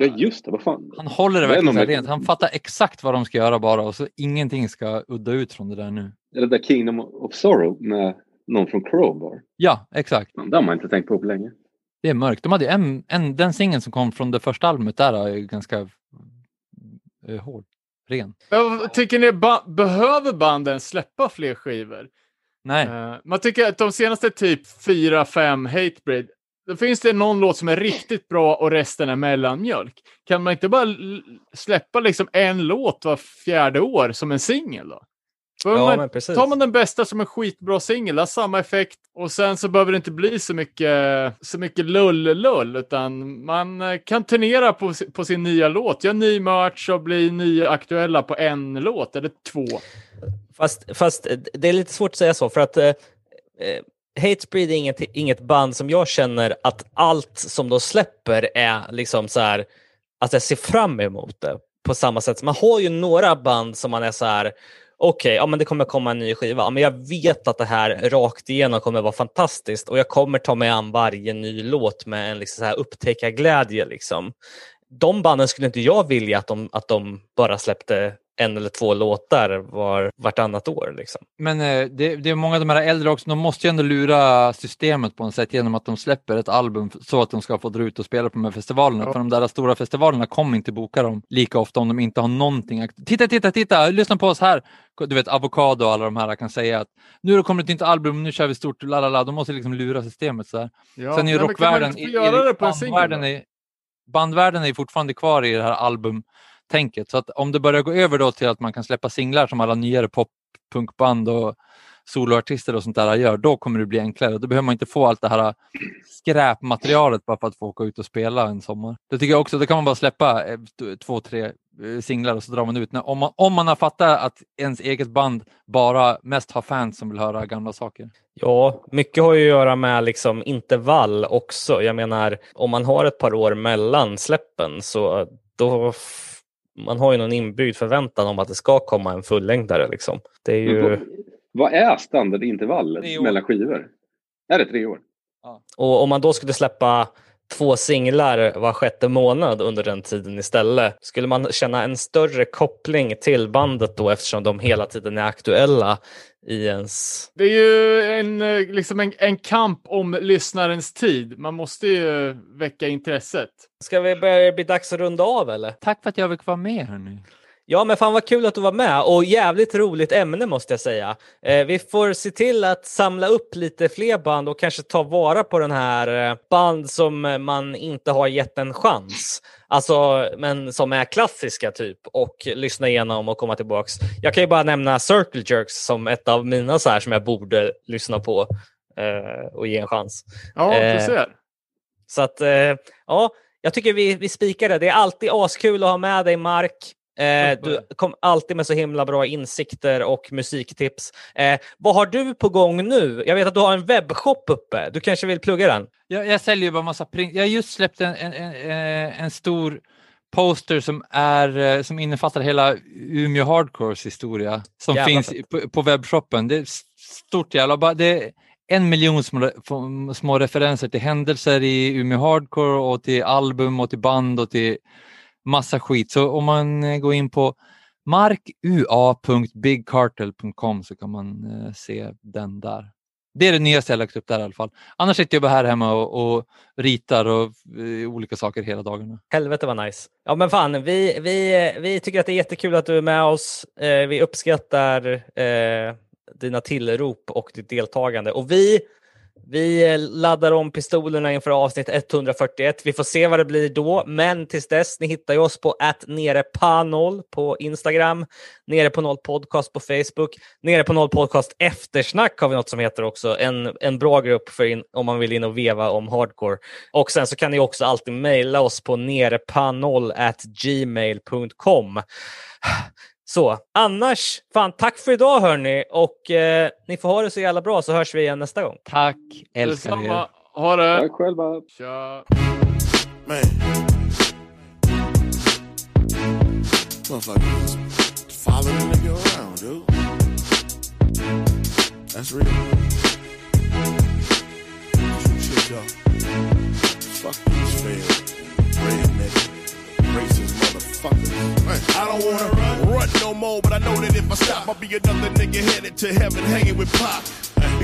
ja just det. Vad fan. han håller det Det verkligen så här nog- rent. Han fattar exakt vad de ska göra bara och så ingenting ska udda ut från det där nu. Är det där Kingdom of Sorrow med någon från Crowbar? Ja, exakt. Det har man inte tänkt på på länge. Det är mörkt. De hade en, en, den singeln som kom från det första albumet där är ju ganska eh, hård, ren. Men Tycker ni ba- behöver banden släppa fler skivor? Nej, Eh, man tycker att de senaste typ 4-5 Hatebreed, då finns det någon låt som är riktigt bra och resten är mellanmjölk. Kan man inte bara släppa liksom en låt var fjärde år som en singel då? Ja, man, tar man den bästa som en skitbra singel, har samma effekt och sen så behöver det inte bli så mycket, så mycket lull-lull utan man eh, kan turnera på, på sin nya låt, göra ny merch och bli nya aktuella på en låt eller två. Fast, fast det är lite svårt att säga så, för att eh, eh, Hatebreed är inget, inget band som jag känner att allt som de släpper är liksom så här, att jag ser fram emot det på samma sätt. Man har ju några band som man är så här, okej, ja men det kommer komma en ny skiva, ja, men jag vet att det här rakt igenom kommer vara fantastiskt och jag kommer ta mig an varje ny låt med en liksom så här upptäckarglädje. Liksom. De banden skulle inte jag vilja att de, att de bara släppte en eller två låtar var, vartannat år. Liksom. Men eh, det, det är många av de här äldre också, de måste ju ändå lura systemet på något sätt genom att de släpper ett album så att de ska få dra ut och spela på de här festivalerna. Ja. För de där stora festivalerna kommer inte boka dem lika ofta om de inte har någonting. Titta, titta, titta, lyssna på oss här. Du vet, Avocado och alla de här kan säga att nu har det kommit ett nytt album, nu kör vi stort, lalala. De måste liksom lura systemet. Så här. Ja, Sen är ju rockvärlden, bandvärlden, är, bandvärlden är fortfarande kvar i det här tänket. Så att om det börjar gå över då till att man kan släppa singlar som alla nyare pop-punkband och soloartister och sånt där gör, då kommer det bli enklare. Då behöver man inte få allt det här skräpmaterialet bara för att få åka ut och spela en sommar. Det tycker jag också, då kan man bara släppa eh, två, tre eh, singlar och så drar man ut. Om man, om man har fattat att ens eget band bara mest har fans som vill höra gamla saker. Ja, mycket har ju att göra med liksom intervall också. Jag menar, om man har ett par år mellan släppen så då man har ju någon inbyggd förväntan om att det ska komma en fullängdare. Liksom. Det är ju... vad, vad är standardintervallet mellan skivor? Är det tre år? Och om man då skulle släppa två singlar var sjätte månad under den tiden istället, skulle man känna en större koppling till bandet då eftersom de hela tiden är aktuella i ens... Det är ju en, eh, liksom en, en kamp om lyssnarens tid. Man måste ju väcka intresset. Ska vi börja bli dags att runda av eller? Tack för att jag fick vara med hörni. Ja, men fan vad kul att du var med och jävligt roligt ämne måste jag säga. Eh, vi får se till att samla upp lite fler band och kanske ta vara på den här eh, band som eh, man inte har gett en chans. Alltså, men som är klassiska typ och lyssna igenom och komma tillbaks. Jag kan ju bara nämna Circle Jerks som ett av mina så här som jag borde lyssna på eh, och ge en chans. Ja, Eh, du ser. Så att, eh, ja, jag tycker vi, vi spikar det. Det är alltid askul att ha med dig, Mark. Eh, du kom alltid med så himla bra insikter och musiktips. Eh, vad har du på gång nu? Jag vet att du har en webbshop uppe. Du kanske vill plugga den? Jag, jag säljer ju bara massa print. Jag har just släppt en, en, en, eh, en stor poster som, är, eh, som innefattar hela Umeå Hardcores historia som Jävla finns på, på webbshoppen. Det är stort jävla... Bara, det är en miljon små, små referenser till händelser i Umeå Hardcore och till album och till band och till massa skit. Så om man eh, går in på markua.bigcartel.com så kan man eh, se den där. Det är det nyaste jag lagt upp där i alla fall. Annars sitter jag bara här hemma och, och ritar och eh, olika saker hela dagarna. Helvete vad nice. Ja men fan, vi, vi, eh, vi tycker att det är jättekul att du är med oss. Eh, vi uppskattar eh, dina tillrop och ditt deltagande. Och vi, vi eh, laddar om pistolerna inför avsnitt 141. Vi får se vad det blir då, men tills dess, ni hittar ju oss på att nere på noll på Instagram, nere på noll podcast på Facebook, nere på noll podcast eftersnack har vi något som heter också. En, en bra grupp för in, om man vill in och veva om hardcore. Och sen så kan ni också alltid mejla oss på nerepanoll at gmail.com. Så annars, fan tack för idag hörni och eh, ni får ha det så jävla bra så hörs vi igen nästa gång. Tack, älskar er. Ha det. Tack själva. Tja. Man. Motherfucker just follow the nigga around, dude. That's real. True shit, y'all. Fuck these feds. Redneck. Racist motherfuckers. Man, I don't wanna run. run no more, but I know that if I stop, I'll be another nigga headed to heaven hanging with Pop.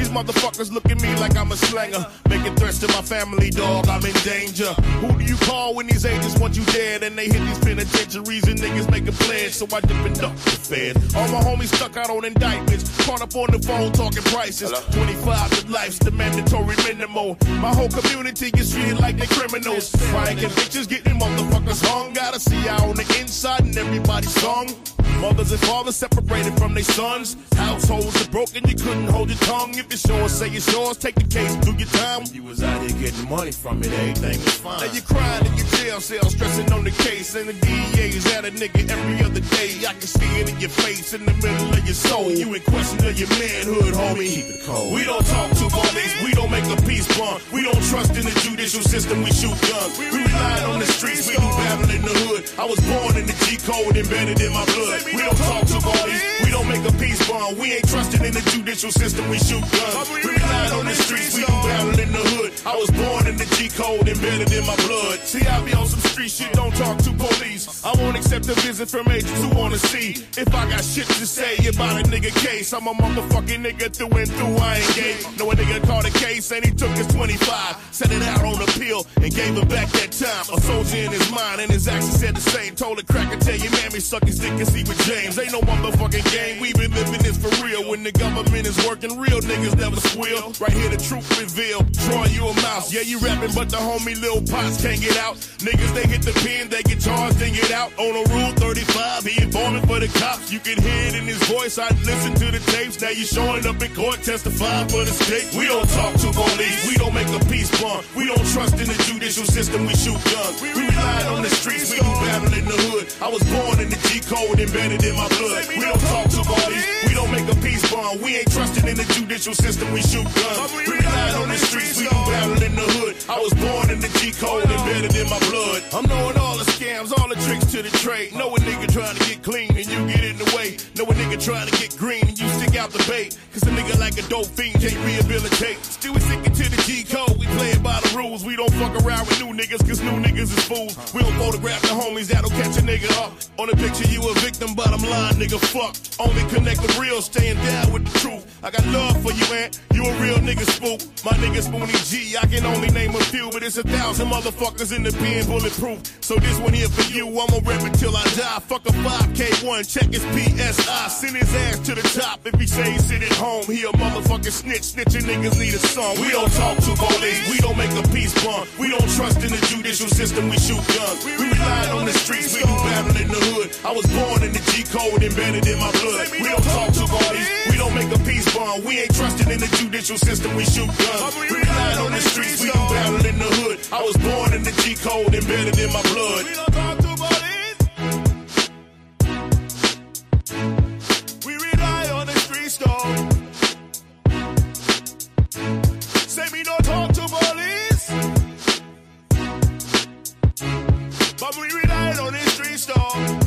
These motherfuckers look at me like I'm a slanger. Making threats to my family, dog. I'm in danger. Who do you call when these agents want you dead? And they hit these penitentiaries and niggas make a pledge. So I dip and duck the fed. All my homies stuck out on indictments. Caught up on the phone talking prices. 25 to life's the mandatory minimum. My whole community gets treated like they criminals. Crying convictions, getting motherfuckers hung. Gotta see out on the inside and everybody's song. Mothers and fathers separated from their sons. Households are broken, you couldn't hold your tongue. If it's yours, say it's yours. Take the case, do your time. You was out here getting money from it, everything was fine. Now you crying in your jail cell, stressing on the case. And the DEA's at a nigga every other day. I can see it in your face, in the middle of your soul. You in question of your manhood, homie. Keep it cold. We don't talk to police, we don't make a peace bond. We don't trust in the judicial system, we shoot guns. We rely on the streets, we do battle in the hood. I was born in the G code, embedded in my blood. We don't talk to police, we don't make a peace bond. We ain't trusting in the judicial system, we shoot guns. We rely on the streets, we battle in the hood. I was born in the G code, embedded in my blood. See, I be on some street shit, don't talk to police. I won't accept a visit from agents who wanna see if I got shit to say about a nigga case. I'm a motherfucking nigga through and through, I ain't gay. Know a nigga caught a case and he took his 25, set it out on appeal and gave him back that time. A soldier in his mind and his actions said the same. Told a cracker, tell your mammy suck his dick and see with James. Ain't no motherfucking game, we been living this for real. When the government is working, real niggas never squeal. Right here, the truth reveal. Draw you a mouse, yeah, you rapping, but the homie Lil Pots can't get out. Niggas, they hit the pen, they get charged, then get out. On a rule 35, he informing for the cops. You can hear it in his voice, I listen to the tapes. Now you showing up in court, testifying for the state. We don't talk to police, we don't make a peace bond. We don't trust in the judicial system, we shoot guns. We rely on the streets, we do battle in the hood. I was born in the G code, embedded in my blood. We don't talk to police, we don't make a peace bond. We ain't trusting in the judicial system, we shoot guns. We rely on the streets, we do battle in the hood. I was born in the G code, embedded in my blood. I'm knowing all the scams, all the tricks to the trade. Know a nigga trying to get clean and you get in the way. Know a nigga trying to get green and you stick out the bait. Cause a nigga like a dope fiend can't rehabilitate. Still we sticking to the G code, we play it by the rules. We don't fuck around with new niggas cause new niggas is fools. We don't photograph the homies that'll catch a nigga up. On the picture you a victim, but I'm lying, nigga, fuck. Only connect with real, staying down with the truth. I got love for you, man. You a real nigga spook. My nigga Spoonie G, I can only name a few, but it's a thousand motherfuckers in the pen bulletproof. So this one here for you, I'ma rap it till I die. Fuck a 5K1, check his PSI. Send his ass to the top if he say he sit at home. He a motherfucking snitch, snitching niggas need a song. We don't talk to police, we don't make a peace bond. We don't trust in the judicial system, we shoot guns. We rely on the streets, we do battle in the hood. I was born in the G code, embedded in my blood. We don't talk to police, don't make a peace bond. We ain't trusting in the judicial system. We shoot guns. We relying on the streets. We don't battle in the hood. I was born in the G code, embedded in my blood. But we relied on this street store.